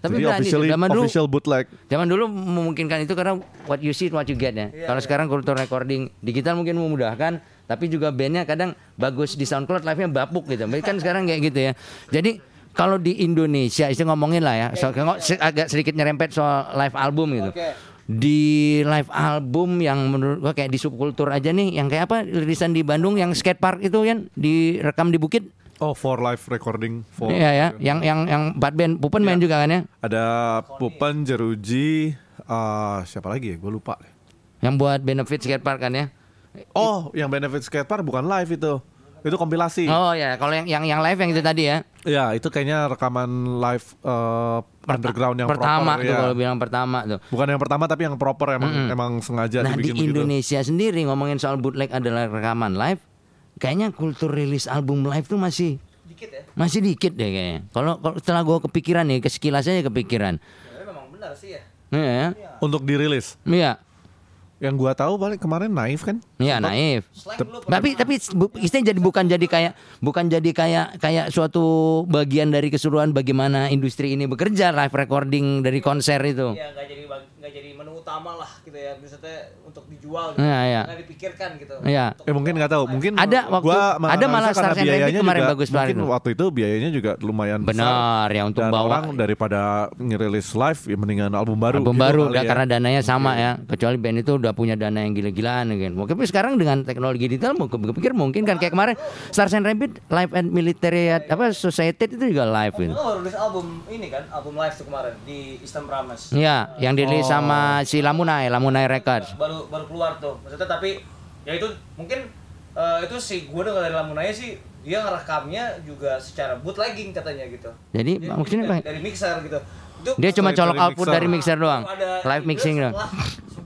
Tapi jadi berani officially zaman dulu- official bootleg Zaman dulu memungkinkan itu karena what you see what you get ya. Iya, Kalau sekarang kultur recording digital mungkin memudahkan, tapi juga bandnya kadang bagus di SoundCloud live-nya bapuk gitu. Kan sekarang kayak gitu ya. Jadi kalau di Indonesia, itu ngomongin lah ya, so, ngomong- se- agak sedikit nyerempet soal live album gitu. Oke. Di live album yang menurut gua kayak di subkultur aja nih, yang kayak apa rilisan di Bandung yang skatepark itu kan direkam di bukit. oh for live recording for Iya ya, yang yang yang empat band Pupen main juga kan ya. ada Pupen Jeruji eh, siapa lagi ya gue lupa Yang buat benefit skatepark kan ya. oh yang benefit skatepark bukan live itu itu kompilasi Oh ya, kalau yang yang yang live yang itu tadi ya. ya itu kayaknya rekaman live eh, underground yang pertama proper tuh ya. kalau bilang pertama tuh. bukan yang pertama tapi yang proper emang emang sengaja Nah di dibikin begitu Indonesia sendiri ngomongin soal bootleg adalah rekaman live, kayaknya kultur rilis album live tuh masih Dikit ya. masih dikit deh kayaknya. Kalau kalau setelah gue kepikiran nih, kesekilas aja kepikiran. Ya, memang benar sih ya. Iya, untuk dirilis iya, yang gua tahu paling kemarin naif kan iya naif. Tapi tapi istilahnya jadi bukan jadi kayak bukan jadi kayak kayak suatu bagian dari keseluruhan bagaimana industri ini bekerja live recording dari konser itu. ya jadi bag- nggak jadi menu utama lah gitu ya misalnya untuk dijual gitu. Iya, iya. nggak dipikirkan gitu Iya. Untuk- Eh mungkin nggak tahu, mungkin Ada waktu- gua ada malah karena Stars and Rabbit biayanya kemarin juga, bagus banget Mungkin waktu itu biayanya juga lumayan Benar, ya, untuk Dan bawa- orang daripada ngerilis live ya mendingan album baru. album gitu baru ya. karena dananya sama ya kecuali band itu udah punya dana yang gila-gilaan mungkin tapi sekarang dengan teknologi digital mau kepikir mungkin kan kayak kemarin Stars and Rabbit live and military apa society itu juga live Itu gitu baru rilis album ini kan, album live tuh kemarin di Eastern Promise. ya yang dirilis sama si Lamunai Lamunai Records Baru baru keluar tuh. Maksudnya tapi ya itu mungkin eh, itu sih gue dengar dari Lamunaya sih dia ngerekamnya juga secara bootlegging katanya gitu. Jadi, Dia- maksudnya dari, dari mixer gitu. Itu dia cuma colok dari output mixer. dari mixer doang ada live mixing doang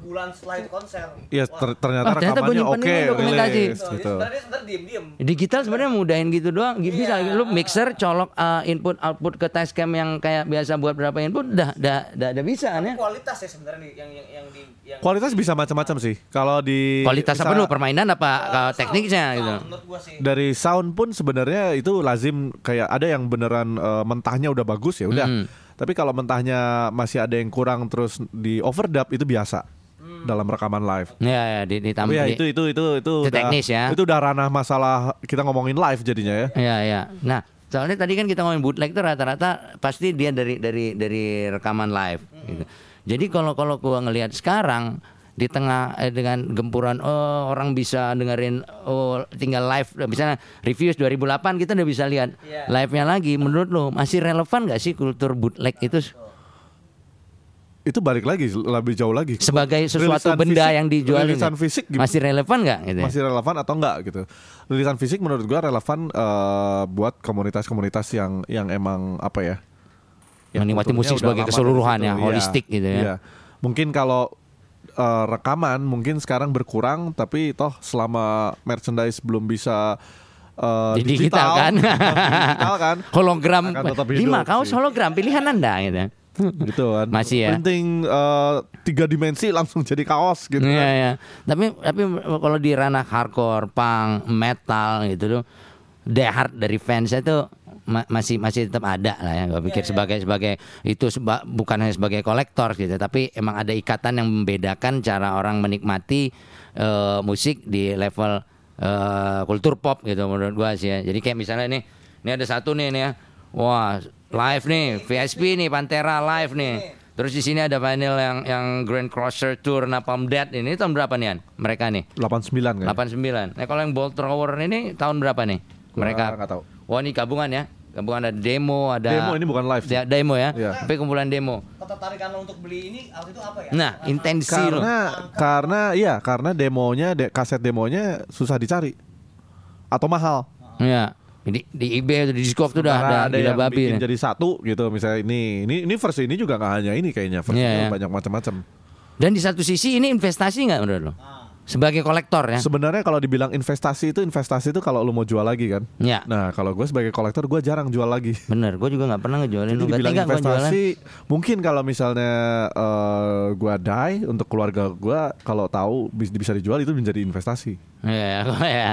sebulan setelah itu konser. Iya ter- ternyata Oh, ternyata nyimpen oke ini dokumentasi. rilis gitu. gitu. Sebenarnya sebenarnya diem-diem. digital sebenarnya mudahin gitu doang bisa Iya. lu mixer colok uh, input output ke Tascam yang kayak biasa buat berapa input dah dah dah, dah bisa kan ya Kualitas ya sebenarnya yang yang yang di yang Kualitas bisa macam-macam sih. Kalau di kualitas apa bisa- dulu permainan apa uh, sound, tekniknya sound, gitu Menurut gua sih. Dari sound pun sebenarnya itu lazim kayak ada yang beneran eh, mentahnya udah bagus ya udah. Hmm. Tapi kalau mentahnya masih ada yang kurang terus di overdub itu biasa dalam rekaman live. Ya, ya di, ditambah. Tapi ya di- itu itu itu itu Itu udah, teknis ya. Itu udah ranah masalah kita ngomongin live jadinya ya. Ya, ya. Nah, soalnya tadi kan kita ngomongin bootleg itu rata-rata pasti dia dari dari dari rekaman live. Gitu. Jadi kalau kalau gua ngelihat sekarang di tengah eh, dengan gempuran oh orang bisa dengerin oh tinggal live misalnya reviews 2008 kita udah bisa lihat Iya. live-nya lagi menurut lo masih relevan gak sih kultur bootleg itu Itu balik lagi lebih jauh lagi. sebagai sesuatu Rilisan benda fisik- yang dijual rilisan ini? fisik gimana? masih relevan nggak gitu ya? masih relevan atau enggak gitu. Rilisan fisik menurut gua relevan eh, buat komunitas-komunitas yang yang emang apa ya? Menikmati kulturnya musik sebagai keseluruhan dari ya, situ. holistik gitu ya. Iya. Mungkin kalau eh, rekaman mungkin sekarang berkurang tapi toh selama merchandise belum bisa eh, Di digital kan? digital kan hologram lima kaos hologram pilihan anda gitu gitu kan. Masih ya? Printing eh, tiga dimensi langsung jadi kaos gitu Iya kan. ya. Tapi tapi kalau di ranah hardcore, punk, metal gitu tuh, die hard dari fans itu ma- masih masih tetap ada lah ya. Gue pikir sebagai sebagai itu seba- bukan hanya sebagai kolektor gitu, tapi emang ada ikatan yang membedakan cara orang menikmati eh, musik di level eh, kultur pop gitu menurut gua sih ya. Jadi kayak misalnya nih, ini ada satu nih nih ya. Wah, live nih, VSP nih, Pantera live nih. Terus di sini ada vinyl yang yang Grand Crusher Tour Napalm Death ini tahun berapa nih An? Mereka nih. 89 kan? 89. Nah kalau yang Bolt Thrower ini tahun berapa nih? Gua Mereka nggak tahu. Wah ini gabungan ya. Gabungan ada demo, ada Demo ini bukan live. Ya, demo ya. Iya. Tapi kumpulan demo. Ketertarikan lo untuk beli ini waktu itu apa ya? Nah, intensi loh. Karena karena iya, karena demonya de, kaset demonya susah dicari. Atau mahal. Ya. Di, di eBay atau di Discog tuh udah ada, gila yang babi bikin nih. jadi satu gitu misalnya ini ini ini versi ini juga nggak hanya ini kayaknya versi Iya, iya. banyak macam-macam. Dan di satu sisi ini investasi nggak menurut lo? Sebagai kolektor ya. Sebenarnya kalau dibilang investasi itu investasi itu kalau lu mau jual lagi kan. Ya. Nah kalau gue sebagai kolektor gue jarang jual lagi. Bener, gue juga nggak pernah ngejualin. Jadi Lu dibilang investasi mungkin kalau misalnya eh, gua die untuk keluarga gua kalau tahu bis- bisa dijual itu menjadi investasi. Iya, ya.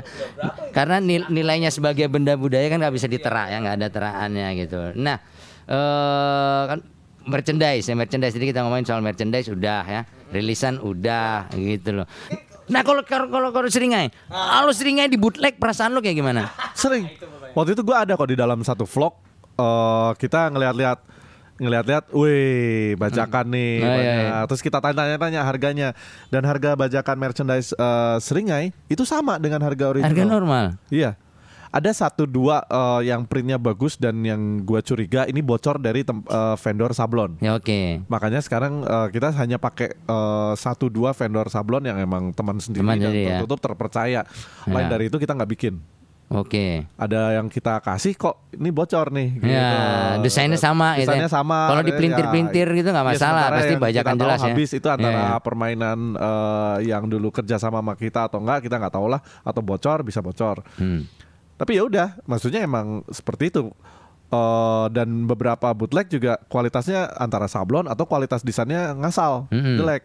Karena nil- nilainya sebagai benda budaya kan nggak bisa diterak ya, nggak ada teraannya gitu. Nah, eh kan merchandise ya merchandise. Jadi kita ngomongin soal merchandise udah ya, rilisan udah gitu loh. Nah kalau kalau kalau, kalau seringai, kalau seringai di bootleg perasaan lo kayak gimana? Sering. Waktu itu gua ada kok di dalam satu vlog eh, kita ngeliat-liat ngeliat-liat, wih bajakan nih, Oh, iya, banyak. iya. terus kita tanya-tanya harganya dan harga bajakan merchandise eh, seringai itu sama dengan harga original. Harga normal. Iya. Ada satu dua eh, yang printnya bagus dan yang gua curiga ini bocor dari tem- eh, vendor sablon. Ya oke. Makanya sekarang eh, kita hanya pakai eh, satu dua vendor sablon yang emang teman sendiri Teman dan sendiri ya. tertutup terpercaya. Lain Ya. dari itu kita nggak bikin. Oke. Ada yang kita kasih kok ini bocor nih. gitu. Ya, desainnya sama gitu Desainnya ya. sama. Kalau ada- dipelintir-pelintir gitu nggak ya, masalah, sementara pasti bajakan jelas ya. Habis itu antara iya. permainan eh, yang dulu kerja sama sama kita atau enggak kita nggak tahu lah atau bocor bisa bocor. Hmm. Tapi ya udah, maksudnya emang seperti itu. Eh, dan beberapa bootleg juga kualitasnya antara sablon atau kualitas desainnya ngasal, Mm-mm. jelek.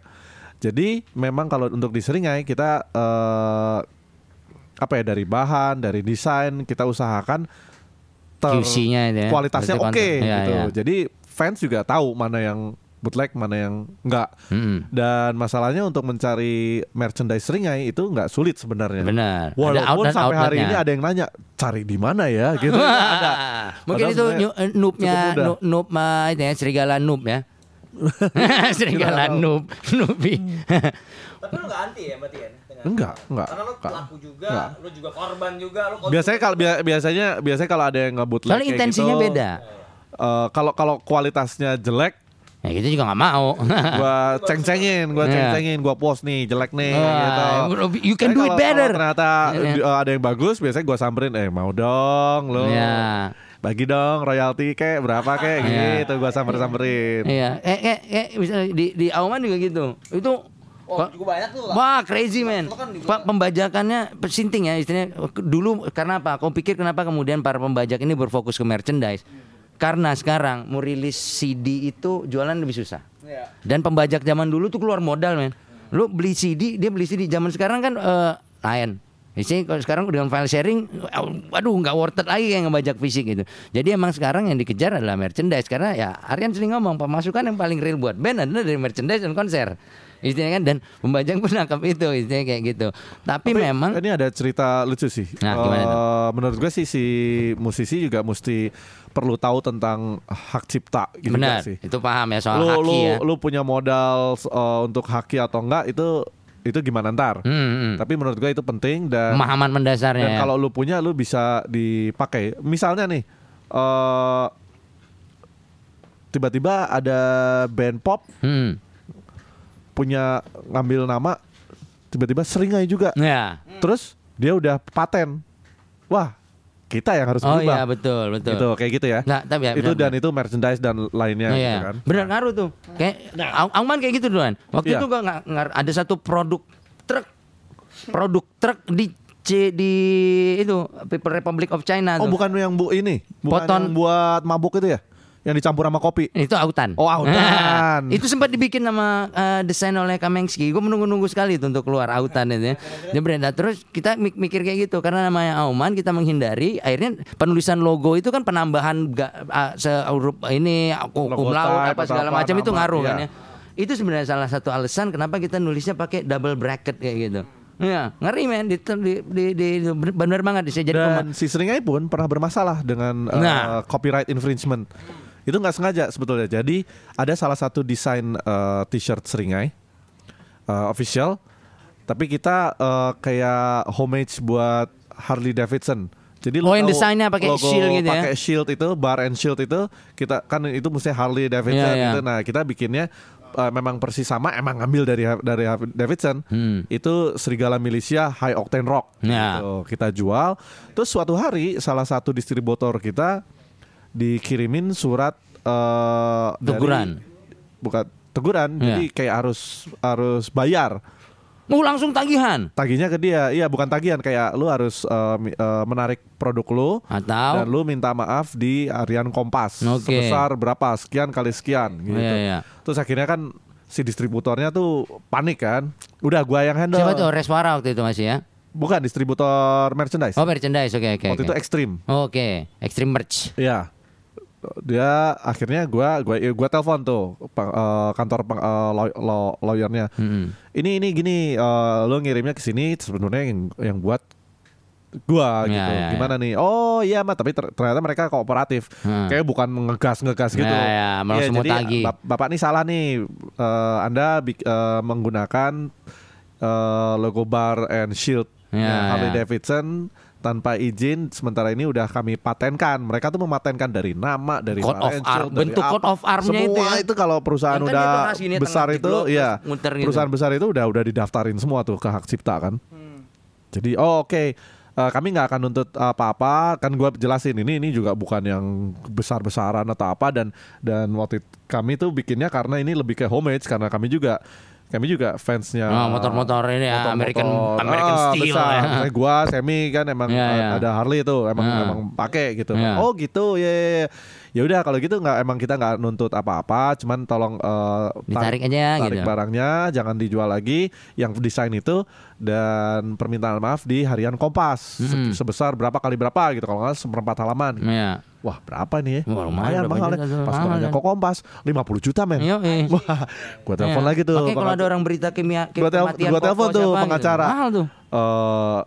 Jadi memang kalau untuk diseringai kita eh, apa ya dari bahan, dari desain kita usahakan ter- QC-nya ya. kualitasnya oke konten- Iya, gitu. iya. Jadi fans juga tahu mana yang bootleg, mana yang enggak. Mm-mm. Dan masalahnya untuk mencari merchandise seringai itu nggak sulit sebenarnya. Benar. Ada Walaupun out dan sampai hari outletnya. ini ada yang nanya cari di mana ya gitu. ada. Mungkin Padahal itu noobnya noob, noob mah itu ya serigala noob ya. serigala noob, noobi. Tapi lu gak anti ya berarti ya? dengan- Enggak, enggak. Karena lu Enggak. pelaku juga, Enggak. lu juga korban juga, lu Biasanya kalau bia- biasanya biasanya kalau ada yang nge-bootleg Soalnya kayak intensinya gitu, beda. eh, kalau kalau kualitasnya jelek Ya gitu juga nggak mau. gua ceng-cengin, gua Iya. ceng-cengin, gua post nih jelek nih Wah, gitu. you can do it better. Ternyata eh, ada yang bagus, biasanya gua samperin, eh mau dong lo. Ya. Bagi dong royalti kek berapa kek Iya. gitu gua samper-samperin. Iya, eh, eh, eh, misalnya di di Auman juga gitu. Itu Oh, juga banyak tuh. Wah crazy man. Kan Pak pembajakannya sinting ya istilahnya. Dulu karena apa? Kau pikir kenapa kemudian para pembajak ini berfokus ke merchandise? Karena sekarang mau rilis CD itu jualan lebih susah. Iya. Dan pembajak zaman dulu tuh keluar modal men. Lu beli CD, dia beli CD. Zaman sekarang kan eh lain. Isinya kalau sekarang dengan file sharing, waduh nggak worth it lagi yang ngebajak fisik gitu. Jadi emang sekarang yang dikejar adalah merchandise karena ya Aryan sering ngomong pemasukan yang paling real buat band adalah dari merchandise dan konser. Istilahnya kan dan pembajak pun nangkap itu istilahnya kayak gitu. Tapi, memang ini ada cerita lucu sih. Nah, gimana? Eh, menurut gue sih si musisi juga mesti perlu tahu tentang hak cipta gitu benar sih. itu paham ya soal lu, haki lu, ya. lu punya modal eh, untuk haki atau enggak itu itu gimana ntar. Hmm, hmm. Tapi menurut gue itu penting dan Pemahaman mendasarnya. dan ya. kalau lu punya lu bisa dipakai. Misalnya nih eh tiba-tiba ada band pop Hmm. Punya ngambil nama tiba-tiba seringai juga. Ya. Terus dia udah paten. Wah, kita yang harus Oh berubah. iya betul betul. Gitu, kayak gitu ya. Nah, tapi ya, itu benar, dan itu merchandise dan lainnya Oh, gitu iya. kan. Benar ngaruh tuh. Kayak Ang- Angman kayak gitu duluan. Waktu Iya. itu gua nggak ada satu produk truk produk truk di C di itu People Republic of China Oh, tuh. bukan yang bu ini, bukan Poton. yang buat mabuk itu ya? Yang dicampur sama kopi. Itu autan. Oh, autan. itu sempat dibikin nama eh, desain oleh Kamengski. Gue menunggu-nunggu sekali itu untuk keluar autan itu ya. Dia beredar terus kita mik- mikir kayak gitu karena namanya Auman kita menghindari akhirnya penulisan logo itu kan penambahan ga, ah, sehuruf ini umlaut type apa segala macam itu ngaruh kan iya. ya. Itu sebenarnya salah satu alasan kenapa kita nulisnya pakai double bracket kayak gitu. Iya, ngeri men di, di, di, di- benar banget bisa jadi Dan si Seringai pun pernah bermasalah dengan uh, Nah. copyright infringement. Itu nggak sengaja sebetulnya. Jadi ada salah satu desain uh, t-shirt Seringai uh, official, tapi kita uh, kayak homage buat Harley Davidson. Jadi Oh, yang desainnya pakai shield gitu ya? Pakai shield itu, bar and shield itu kita kan itu mesti Harley Davidson Iya, iya. gitu. Nah kita bikinnya uh, memang persis sama, emang ngambil dari dari Davidson. Hmm. Itu serigala militia high octane rock. Ya. Gitu. kita jual. Terus suatu hari salah satu distributor kita dikirimin surat dari- Teguran. bukan teguran, Ya. jadi kayak harus harus bayar. Oh langsung tagihan Tagihnya ke dia, iya bukan tagihan kayak lu harus mi- eh, menarik produk lu atau dan lu minta maaf di harian Kompas Oke. sebesar berapa sekian kali sekian gitu. Iya, iya. Terus akhirnya kan si distributornya tuh panik kan. Udah gua yang handle. siapa tuh Reswara waktu itu masih ya? Bukan distributor merchandise. Oh merchandise oke oke. Waktu oke. itu ekstrim. Oke, Extreme Merch. Iya. Dia akhirnya gua gua gua telepon tuh peng- eh, kantor peng- eh, law- law- lawyernya. Hmm. Ini ini gini eh, lo ngirimnya ke sini sebenarnya yang yang buat gua Ya, gitu. ya, ya. Gimana nih? Oh iya mah tapi ter- ternyata mereka kooperatif. Hmm. Kayak bukan ngegas-ngegas gitu. Ya, ya, malah semua jadi tagih. bap- Bapak nih salah nih. Eh, anda eh, menggunakan eh, logo bar and shield Ya, Harley ya. Davidson tanpa izin sementara ini udah kami patenkan. Mereka tuh mematenkan dari nama, dari Code of arm. dari Bentuk apa. code of armnya itu Semua ya. itu kalau perusahaan Yang kan udah sini, besar itu ya gitu. perusahaan besar itu udah udah didaftarin semua tuh ke hak cipta kan. Hmm. Jadi oh oke Eh, kami nggak akan nuntut apa-apa kan gua jelasin ini ini juga bukan yang besar-besaran atau apa dan dan waktu it- kami tuh bikinnya karena ini lebih ke homage karena kami juga kami juga fansnya Oh, motor-motor ini ya, American- American Ah, steel besar. ya. Kayak gua semi kan emang Ya, ya. ada Harley itu emang Ya. emang pakai gitu Ya. oh gitu ya ya, ya. Ya udah kalau gitu nggak emang kita nggak nuntut apa-apa cuman tolong eh, Ditarik aja tarik gitu. barangnya jangan dijual lagi yang desain itu dan permintaan maaf di harian Kompas Mm-mm. sebesar berapa kali berapa gitu kalau nggak seperempat halaman Iya. wah berapa nih ya Wah, lumayan, mahal tuh, pas mahal kan. kok Kompas 50 juta men Iya, iya. wah gue telepon Iya. lagi tuh Makanya kalau ada orang berita kimia Gua gua telepon tuh gitu. pengacara. Mahal tuh. eh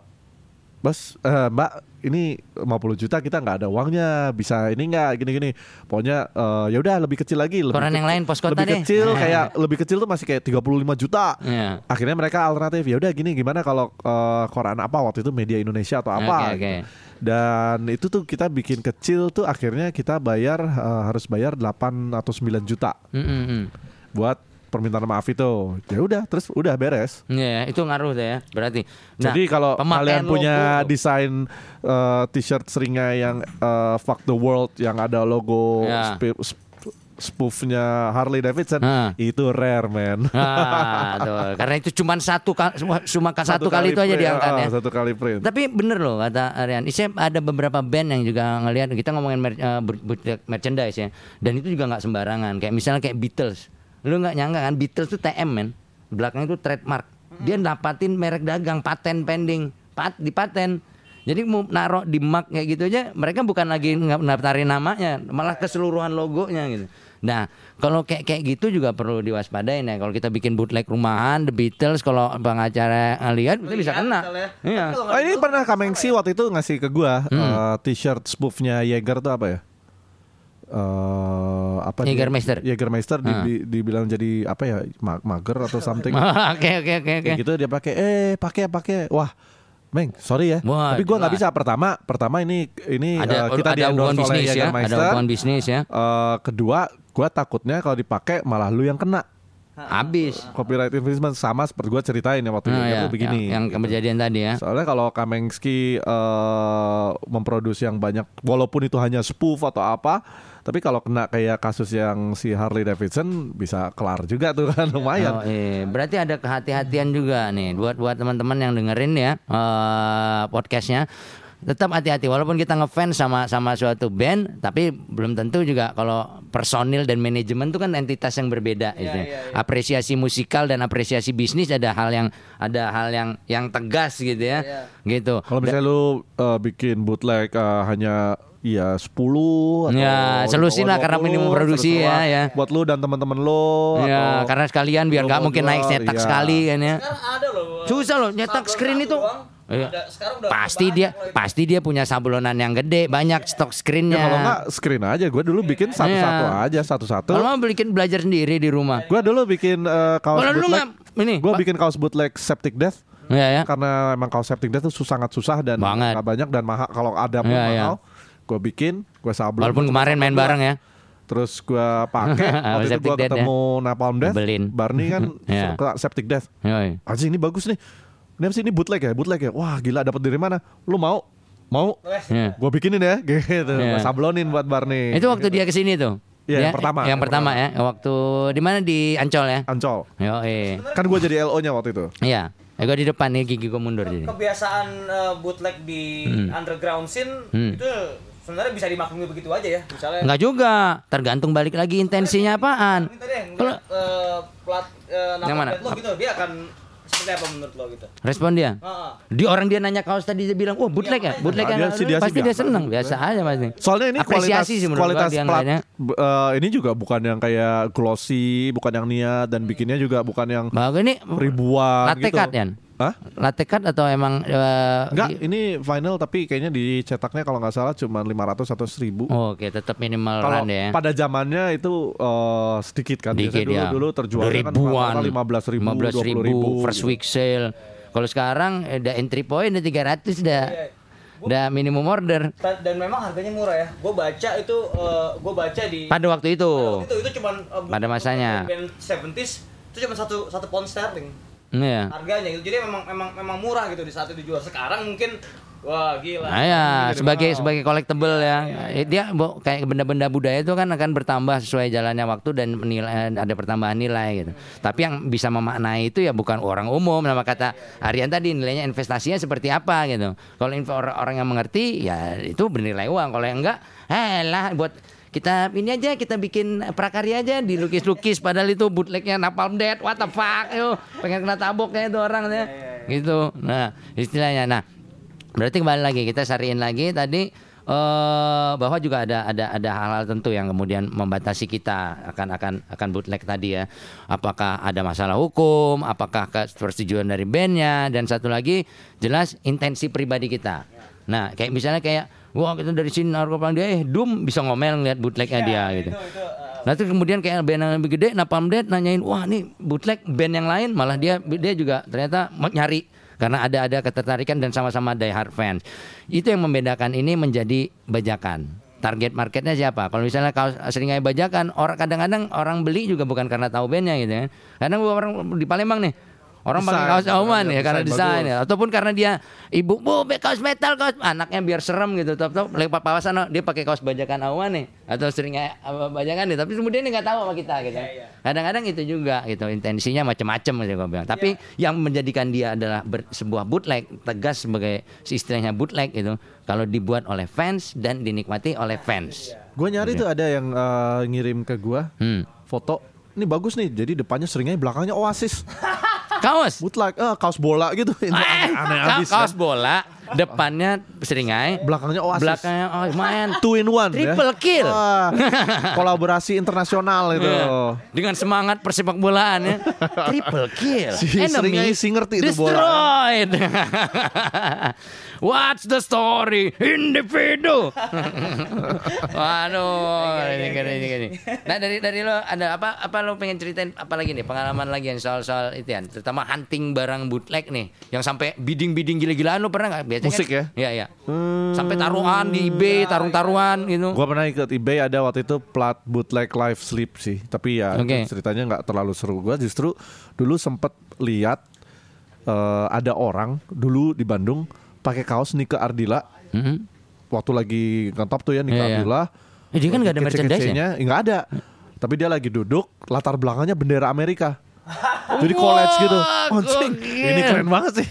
Bos, eh, Mbak, ini 50 juta kita nggak ada uangnya, bisa ini nggak gini-gini. Pokoknya eh, ya udah lebih kecil lagi, lebih Koran yang kecil- lain, pos kota lebih deh. kecil kayak lebih kecil tuh masih kayak 35 juta. Iya. Akhirnya mereka alternatif ya udah gini gimana kalau eh, koran apa waktu itu media Indonesia atau apa. Oke, oke. Dan itu tuh kita bikin kecil tuh akhirnya kita bayar eh, harus bayar 8 atau 9 juta Mm, mm, mm. buat permintaan maaf itu. Ya udah terus udah beres. Iya, itu ngaruh deh ya. Berarti. Nah, Jadi kalau kalian punya logo. desain uh, t-shirt seringai yang uh, fuck the world yang ada logo Ya. sp- sp- spoofnya Harley Davidson Hah. itu rare man. Ah, tuh. Karena itu cuma satu kali cuma satu, kali, itu aja diangkat ah, ya. Satu kali print. Tapi bener loh kata Aryan. Saya ada beberapa band yang juga ngelihat kita ngomongin mer- eh, merchandise ya. Dan itu juga nggak sembarangan. Kayak misalnya kayak Beatles. Lu nggak nyangka kan Beatles tuh TM men. Belakangnya itu trademark. Dia dapatin merek dagang paten pending. Pat di paten. Jadi mau naruh di mug kayak gitu aja, mereka bukan lagi nggak daftarin namanya, malah keseluruhan logonya gitu. Nah, kalau kayak kayak gitu juga perlu diwaspadain ya. Kalau kita bikin bootleg rumahan, The Beatles, kalau pengacara lihat, kita bisa kena. Iya. Oh, ini pernah Kamengsi waktu itu ngasih ke gua Hmm. uh, t-shirt spoofnya Jaeger tuh apa ya? Eh apa? Jägermeister. Jägermeister di- Ah. di- dibilang jadi apa ya ma- mager atau something Oke oke oke oke. gitu dia pakai eh pakai pakai wah Meng, sorry ya. Wah, Tapi gua nggak bisa. Pertama, pertama ini ini Ada eh, kita di ada hubungan bisnis ya, ada Jägermeister. hubungan bisnis ya. Eh, kedua, gua takutnya kalau dipakai malah lu yang kena Habis. copyright infringement sama seperti gua ceritain ya waktu Nah, itu ya, begini. yang, yang kejadian tadi ya. Soalnya kalau Kamengski eh, memproduksi yang banyak, walaupun itu hanya spoof atau apa, tapi kalau kena kayak kasus yang si Harley Davidson bisa kelar juga tuh kan lumayan. Oh, iya. Berarti ada kehati-hatian juga nih buat buat teman-teman yang dengerin ya eh, podcastnya. tetap hati-hati walaupun kita ngefans sama sama suatu band tapi belum tentu juga kalau personil dan manajemen itu kan entitas yang berbeda gitu. iya, iya. apresiasi musikal dan apresiasi bisnis ada hal yang ada hal yang yang tegas gitu ya Iya. gitu Kalau misalnya lu uh, bikin bootleg uh, hanya ya 10 atau Ya, selusin lah karena 20, minimum produksi ya, ya. Buat lu dan teman-teman lu ya atau karena sekalian biar nggak mau mungkin naik jual, cetak iya. sekali kan ya. Sekarang ada loh. Susah loh, nyetak screen itu. Iya. Ada- sekarang udah pasti dia pasti dia punya sablonan yang gede banyak stok Ya screennya kalau nggak screen aja. Gue dulu bikin satu-satu Iya. aja Satu-satu. Kalau mau bikin belajar sendiri di rumah. Gue dulu bikin uh, kaos Kalau lu bootleg. ini, Gue bikin kaos bootleg Septic Death. Ya ya. Karena emang kaos Septic Death itu sangat susah Dan banyak dan mahal Kalau ada pun Iya, iya. mahal Gue bikin Gue sablon. Walaupun Gua kemarin main bareng ya. Terus gue pakai Waktu itu Septic gue Death ya. ketemu Napalm Death. Beliin. Barney kan suka Septic Death. Anjing ini bagus nih. Ini apa sih? Ini bootleg ya? Bootleg ya? Wah gila dapat dari mana? Lu mau? Mau? Ya. Gue bikinin ya Gitu. Gua sablonin buat Barney. Itu waktu dia ke sini tuh? Iya, Dia- yang pertama, yang yang pertama ya? Waktu di mana? Di Ancol ya? Ancol. Yo eh Kan gue jadi LO nya waktu itu. Iya. Eh, gue di depan nih gigi gue mundur jadi. kebiasaan eh, bootleg di underground scene Hmm. itu sebenarnya bisa dimaklumi begitu aja ya. Misalnya Enggak juga tergantung balik lagi intensinya apaan Kalau- eh, plat eh, nama Yang mana? lo gitu, dia akan seperti apa menurut lo gitu? respon dia Heeh. di orang dia nanya kaos tadi dia bilang, "Wah, bootleg ya? Bootleg Nah, ya?" dia sih- dia sih pasti dia seneng, biasa aja pasti. Soalnya ini kualitas Apresiasi sih menurut gua kualitas dia plat eh, ini juga bukan yang kayak glossy, bukan yang niat dan bikinnya juga bukan yang Bagus ini ribuan latte gitu. cut, Yan? Hah? Latte cut atau emang eh, Enggak, di- ini vinyl tapi kayaknya dicetaknya kalau nggak salah cuma 500 atau 1000. Oh, Oke, tetap minimal Kalau run ya. pada zamannya itu eh, sedikit kan Dikit Biasanya ya. dulu, dulu terjual kan ribuan, 15 ribu, 15 20 ribu, ribu, first gitu. week sale. Kalau sekarang eh, udah entry point udah 300 udah Iya. udah minimum order Dan memang harganya murah ya. Gue baca itu, gue baca di pada waktu itu. Waktu itu itu cuman eh, Pada masanya. band 70s itu cuma satu satu pound sterling Iya. harganya gitu. Jadi memang memang memang murah gitu di saat itu dijual. Sekarang mungkin wah gila. Nah, ya, sebagai mahal. sebagai collectible ya. Eh, Dia bo- kayak benda-benda budaya itu kan akan bertambah sesuai jalannya waktu dan nilai ada pertambahan nilai gitu. Tapi yang bisa memaknai itu ya bukan orang umum. Nama kata Aryan tadi nilainya investasinya seperti apa gitu. Kalau info orang, orang yang mengerti ya itu bernilai uang. Kalau yang enggak, eh lah buat kita ini aja kita bikin prakarya aja dilukis-lukis. Padahal itu bootlegnya Napalm Dead what the fuck yo. Pengen kena taboknya itu orang ya. Gitu. Nah istilahnya. Nah Berarti kembali lagi kita sariin lagi tadi eh bahwa juga ada ada ada hal-hal tentu yang kemudian membatasi kita akan akan akan bootleg tadi ya. Apakah ada masalah hukum, apakah persetujuan dari bandnya dan satu lagi jelas intensi pribadi kita. Nah, kayak misalnya kayak wah kita dari sini narkoba dia eh Doom bisa ngomel ngeliat bootlegnya dia gitu. Itu itu eh, Nah terus kemudian kayak band yang lebih gede, Napalm Death nanyain, wah nih bootleg band yang lain, malah dia dia juga ternyata mau nyari karena ada ada ketertarikan dan sama-sama die hard fans. Itu yang membedakan ini menjadi bajakan. Target marketnya siapa? Kalau misalnya kaos seringai bajakan, orang kadang-kadang orang beli juga bukan karena tahu bandnya gitu kan. Kadang gua orang di Palembang nih, Orang pakai kaos auman karena ya karena desain ya. ataupun karena dia ibu bu kaos metal kaos. Anaknya biar serem gitu top top lewat pawasan dia pakai kaos bajakan auman nih. Atau seringnya apa, bajakan nih tapi kemudian dia nggak tahu sama kita gitu. Kadang-kadang itu juga gitu. Intensinya macam-macam gitu gua bilang. Tapi yang menjadikan dia adalah ber- sebuah bootleg tegas sebagai istilahnya bootleg itu kalau dibuat oleh fans dan dinikmati oleh fans. Gue nyari tuh ada yang eh, ngirim ke gua hmm. foto. Ini bagus nih. Jadi depannya seringnya belakangnya Oasis. kaos Bootleg, eh, kaos bola gitu. Ini Eh, aneh ka- abis kaos kan. bola depannya seringai Belakangnya Oasis. belakangnya oh main Two in one Triple ya. kill. Wah, kolaborasi internasional itu. Iya. Dengan semangat persepak bolaan ya. Triple kill. Si Enemy si ngerti itu bola. destroyed. What's the story? Individu. Waduh, ini gini, ini gini. Nah dari dari lo ada apa apa lo pengen ceritain apa lagi nih pengalaman lagi yang soal soal itu ya, terutama hunting barang bootleg nih, yang sampai bidding bidding gila-gilaan lo pernah nggak? Biasanya Musik kan, ya? Iya iya. Sampai taruhan di eBay, tarung-taruhan gitu. Gua pernah ikut eBay ada waktu itu plat bootleg live sleep sih. Tapi ya Oke. ceritanya nggak terlalu seru. Gua justru dulu sempet lihat eh, ada orang dulu di Bandung pakai kaos Nike Ardila Mhm. waktu lagi ngantop tuh ya Nike Iya, iya. Ardila. Eh, dia kan nggak ada merchandise-nya? nggak ada. Tapi dia lagi duduk, latar belakangnya bendera Amerika. Jadi college gitu. Wah, Anjing, ini keren banget sih.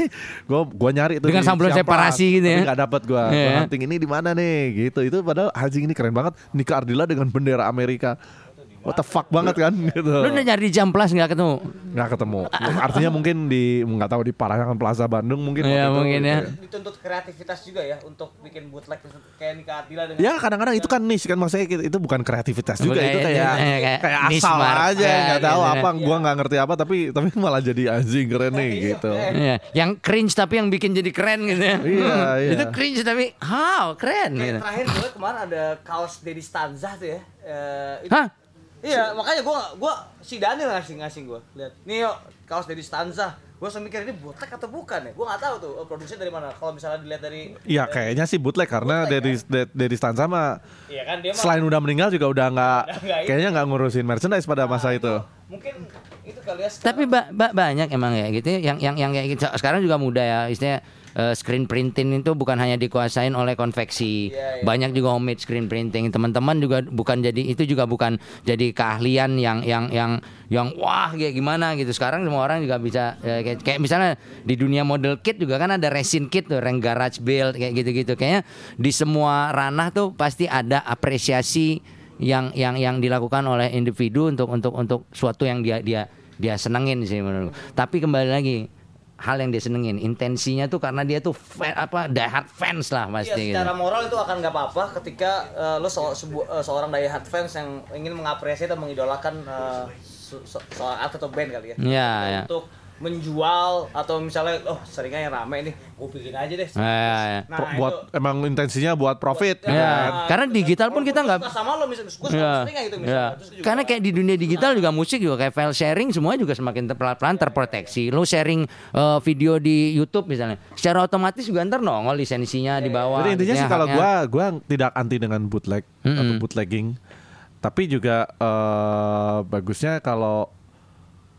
Gua gua nyari itu Dengan Siamplas, separasi gitu ya. Tapi nggak dapat gua. Gua hunting ini di mana nih gitu. Itu padahal anjing ini keren banget. Nika Ardila dengan bendera Amerika. What the fuck banget kan gitu. Lu udah nyari di jam plus nggak ketemu? nggak ketemu. Artinya mungkin di nggak tahu di Parayangan Plaza Bandung mungkin. Iya, itu mungkin gitu ya. dituntut kreativitas juga ya untuk bikin bootleg kayak Nika Atila dengan Ya kadang-kadang itu kan niche kan maksudnya itu bukan kreativitas juga Bukan, itu eh, kayak eh, kayak kayak niche asal market, aja nggak tahu gitu. apa gua nggak ngerti apa tapi tapi malah jadi anjing keren nih gitu. Iya, yang cringe tapi yang bikin jadi keren gitu ya. Iya, iya. Itu cringe tapi how keren Kayak gitu. terakhir gue kemarin ada kaos Dedi Stanza tuh ya. Eh, itu- Hah? Iya, makanya gua gua si Daniel ngasih ngasih gua. Lihat. Nih yuk kaos Dedi Stanza. Gua langsung mikir ini bootleg atau bukan ya? Gua nggak tahu tuh oh, produksinya dari mana. Kalau misalnya dilihat dari Iya kayaknya sih bootleg karena dari dari Stanza mah Iya kan dia mah selain udah meninggal juga udah nggak kayaknya nggak ngurusin merchandise pada masa itu. mungkin itu kali ya. Tapi ba- ba- banyak emang ya gitu ya, yang yang yang kayak gitu. Sekarang juga mudah ya istilahnya eh, screen printing itu bukan hanya dikuasain oleh konveksi. Iya, iya. Banyak juga homemade screen printing. Teman-teman juga bukan jadi itu juga bukan jadi keahlian yang yang yang yang wah kayak gimana gitu. Sekarang semua orang juga bisa eh, kayak, kayak misalnya di dunia model kit juga kan ada resin kit tuh, rank garage build kayak gitu-gitu. Kayaknya di semua ranah tuh pasti ada apresiasi yang yang yang dilakukan oleh individu untuk untuk untuk suatu yang dia dia dia senengin sih menurut. Tapi kembali lagi hal yang dia senengin intensinya tuh karena dia tuh fan, apa die hard fans lah Iya, pasti gitu. secara moral itu akan nggak apa-apa ketika eh, lo se- sebu- eh, seorang diehard fans yang ingin mengapresiasi atau mengidolakan eh, se- se- seorang artis atau band kali ya. Iya, iya. Untuk menjual atau misalnya oh seringnya yang rame nih, gue bikin aja deh. Ya, ya, ya. Nah, Pro- buat itu. emang intensinya buat profit. Ya, Ya, kan. karena digital pun kita nggak- sama lo misalnya, gue Ya, sering gitu ya. misalnya. Juga- Karena kayak di dunia digital juga musik juga kayak file sharing semua juga semakin ter- pelan-pelan terproteksi. Lo sharing eh, video di YouTube misalnya, secara otomatis juga ntar nongol lisensinya di bawah. Jadi intinya sih ya, kalau gua gua tidak anti dengan bootleg atau Mm-mm. bootlegging. Tapi juga eh, bagusnya kalau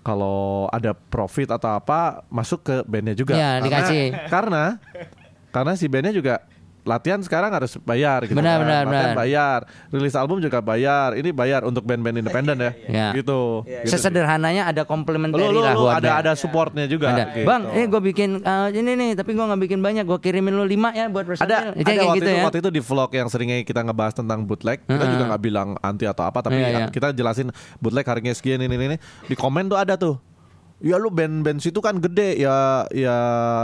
kalau ada profit atau apa masuk ke bandnya juga. Ya, Karena- dikasih. Karena karena si bandnya juga latihan sekarang harus bayar gitu. Benar, kan. benar, Latihan benar. bayar, rilis album juga bayar. Ini bayar untuk band-band independen ya. Ya. Gitu. Iya, gitu. Sesederhananya ada komplementari lah lu buat ada band. ada supportnya juga. Ada. gitu. Bang, eh gue bikin eh, ini nih, tapi gue nggak bikin banyak. Gue kirimin lu lima ya buat personil. ada Itu ada kayak waktu gitu itu ya. waktu itu di vlog yang seringnya kita ngebahas tentang bootleg kita Heeh. juga nggak bilang anti atau apa tapi Iya, iya. kita jelasin bootleg harganya sekian ini ini ini. di komen tuh ada tuh ya lu band-band situ kan gede ya ya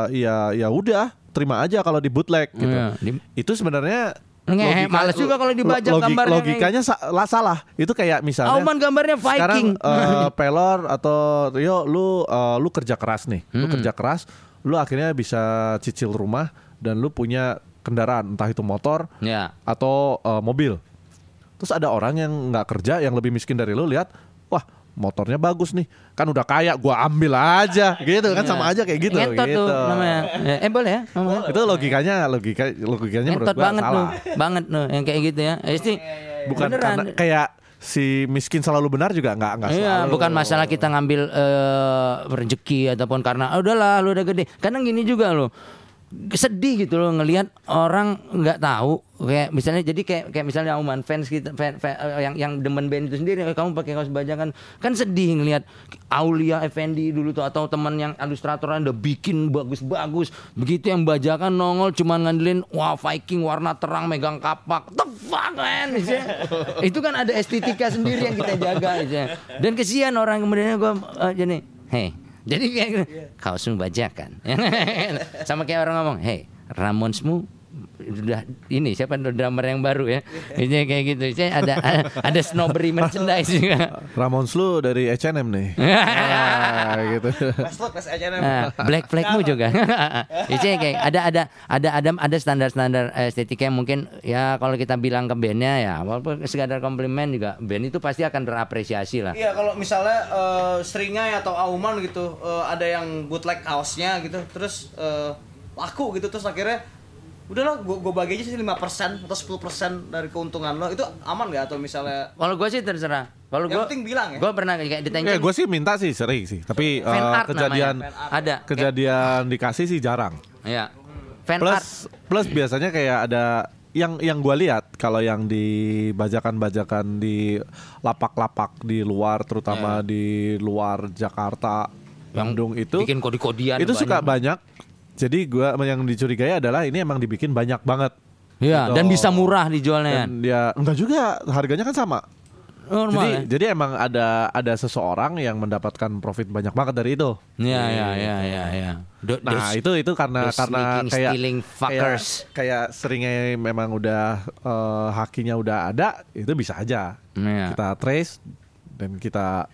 ya ya udah terima aja kalau di bootleg gitu. Di- itu sebenarnya Ngehe, males juga kalau dibajak gambarnya kayak- logikanya sa- lah salah. Itu kayak misalnya Auman gambarnya Viking. sekarang eh, Pelor atau Rio lu eh, lu kerja keras nih. Lu kerja keras lu akhirnya bisa cicil rumah dan lu punya kendaraan entah itu motor ya. atau eh, mobil. Terus ada orang yang nggak kerja yang lebih miskin dari lu lihat wah motornya bagus nih kan udah kaya gua ambil aja gitu kan sama aja kayak gitu Ngentot gitu tuh namanya. Ya, Eh boleh ya? ngomong. itu logikanya logika logikanya menurut Ngentot gua banget salah tuh. Banget tuh yang kayak gitu ya. Eh, sih, bukan beneran. karena kayak si miskin selalu benar juga nggak nggak Iya, selalu bukan masalah kita ngambil eh, rezeki ataupun karena "Ah, udahlah lu udah gede. Kadang gini juga lo. Sedih gitu loh ngelihat orang nggak tahu. Kayak misalnya jadi kayak kayak misalnya Auman fans kita fan- fan- eh, yang yang demen band itu sendiri eh, kamu pakai kaos bajakan kan sedih ngelihat Aulia Effendi dulu tuh atau teman yang ilustratoran udah bikin bagus-bagus. Begitu yang bajakan nongol cuman ngandelin wah Viking warna terang megang kapak. The fuck man itu kan ada estetika sendiri yang kita jaga dan kesian orang kemudian gue jadi hei jadi kayak gitu, kaosmu bajakan. Sama kayak orang ngomong hei Ramonsmu udah ini siapa drummer yang baru ya ini kayak gitu saya ada ada, snobbery merchandise juga Ramon Slu dari H&M nih ah, gitu H&M. Nah, black flagmu juga. Itu kayak ada ada ada ada ada standar-standar estetika yang mungkin ya kalau kita bilang ke bandnya ya walaupun sekadar komplimen juga band itu pasti akan terapresiasi lah. Iya kalau misalnya eh, Seringai atau Auman gitu eh, ada yang bootleg kaosnya gitu terus eh, laku gitu terus akhirnya udahlah gua gua bagi aja sih 5% atau 10% dari keuntungan lo itu aman nggak atau misalnya Kalau gue sih terserah. Kalau gue penting bilang ya. Gue pernah kayak di Ya gue sih minta sih sering sih, tapi fan eh, art kejadian namanya. ada kejadian dikasih sih jarang. ya fan art. Plus plus biasanya kayak ada yang yang gue lihat kalau yang di bajakan-bajakan di lapak-lapak di luar, terutama di luar Jakarta Bandung itu bikin kode-kodean itu suka banyak. Jadi gua yang dicurigai adalah ini emang dibikin banyak banget. Iya, Gitu. dan bisa murah dijualnya. Dan dia enggak juga harganya kan sama. Normal jadi ya. jadi emang ada ada seseorang yang mendapatkan profit banyak banget dari itu. Iya, iya, iya, iya, iya. Do- Nah itu itu karena karena kayak stealing kayak fuckers. kayak seringnya memang udah eh, hakinya udah ada itu bisa aja Iya. kita trace dan kita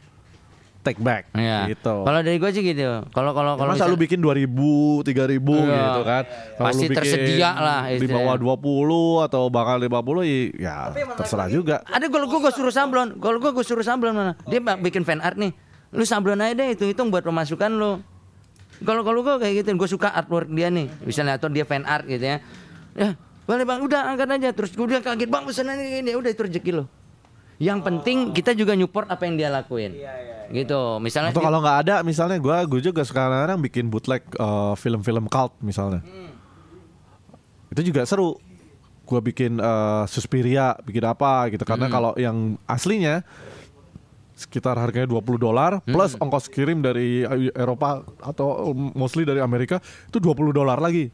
take back Iya. gitu. Kalau dari gue sih gitu. Kalau kalau kalau Masa lu misal- bikin 2000, 3000 Iya. gitu kan. Kalau Pasti lu bikin tersedia lah Di bawah 20 atau bahkan 50 i- ya terserah juga. ada kalau gue gue suruh sablon, kalau gue gue suruh sablon mana? Dia bikin fan art nih. Lu sablon aja deh itu hitung buat pemasukan lu. Kalau kalau gue kayak gitu, gue suka artwork dia nih. Misalnya atau dia fan art gitu ya. Ya, boleh bang, udah angkat aja. Terus gue udah kaget bang pesanan ini, udah itu rezeki lo. Yang penting kita juga nyupport apa yang dia lakuin. Gitu. Misalnya Atau kalau nggak ada misalnya gua gue juga sekarang bikin bootleg eh, film-film cult misalnya. Itu juga seru. Gua bikin eh, Suspiria, bikin apa gitu karena kalau yang aslinya sekitar harganya 20 dolar plus ongkos kirim dari Eropa atau mostly dari Amerika itu 20 dolar lagi.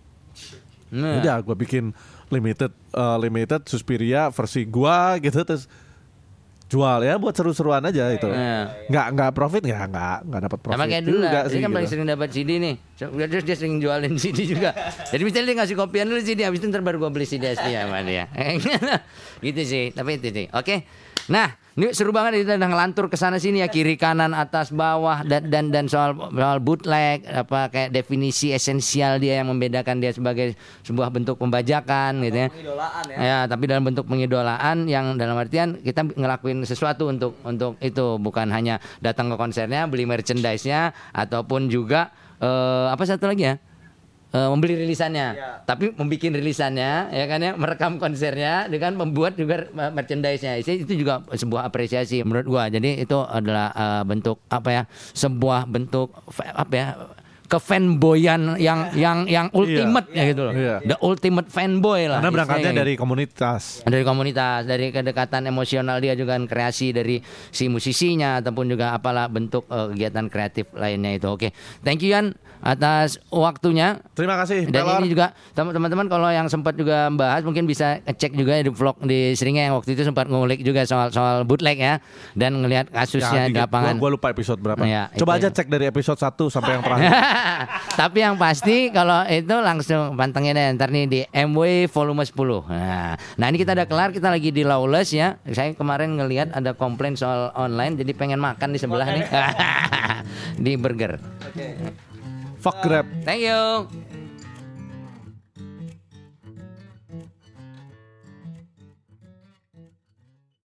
Nah. Udah gue bikin limited eh, limited Suspiria versi gua gitu terus jual ya buat seru-seruan aja itu. Iya. Nggak nggak profit nggak nggak nggak dapat profit Sama kayak dulu juga lah, sih. dia kan paling gitu. sering dapat CD nih. Terus dia sering jualin CD juga. Jadi misalnya dia ngasih kopian dulu CD, habis itu ntar baru gua beli CD asli sama dia. gitu sih, tapi itu sih. Oke. Nah, ini seru banget kita udah ngelantur ke sana sini ya kiri kanan atas bawah dan dan dan soal soal bootleg apa kayak definisi esensial dia yang membedakan dia sebagai sebuah bentuk pembajakan gitu ya. Pengidolaan ya. Ya, tapi dalam bentuk pengidolaan yang dalam artian kita ngelakuin sesuatu untuk untuk itu bukan hanya datang ke konsernya, beli merchandise-nya ataupun juga eh, apa satu lagi ya? Eh, membeli rilisannya, tapi membuat rilisannya, ya kan ya, merekam konsernya dengan membuat juga merchandise-nya. Itu itu juga sebuah apresiasi menurut gua. Jadi itu adalah eh, bentuk apa ya? Sebuah bentuk apa ya? kefanboyan yang yang yang ultimate ya gitu loh. Iya. The ultimate fanboy lah. Karena berangkatnya istilahnya dari gitu. komunitas. dari komunitas, dari kedekatan emosional dia juga kan kreasi dari si musisinya ataupun juga apalah bentuk eh, kegiatan kreatif lainnya itu. Oke. Thank you Yan atas waktunya. Terima kasih. Dan Pelor. ini juga tem- teman-teman kalau yang sempat juga membahas mungkin bisa cek juga di vlog di Seringnya yang waktu itu sempat ngulik juga soal soal bootleg ya dan ngelihat kasusnya di tiga- lapangan. Gua, gua lupa episode berapa. Iya, Coba itu. aja cek dari episode 1 sampai yang terakhir. Tapi yang pasti kalau itu langsung pantengin deh ntar nih di MW volume 10. Nah, nah ini kita udah kelar, kita lagi di Lawless ya. Saya kemarin ngelihat ada komplain soal online jadi pengen makan di sebelah nih. di burger. Fuck Grab. Thank you.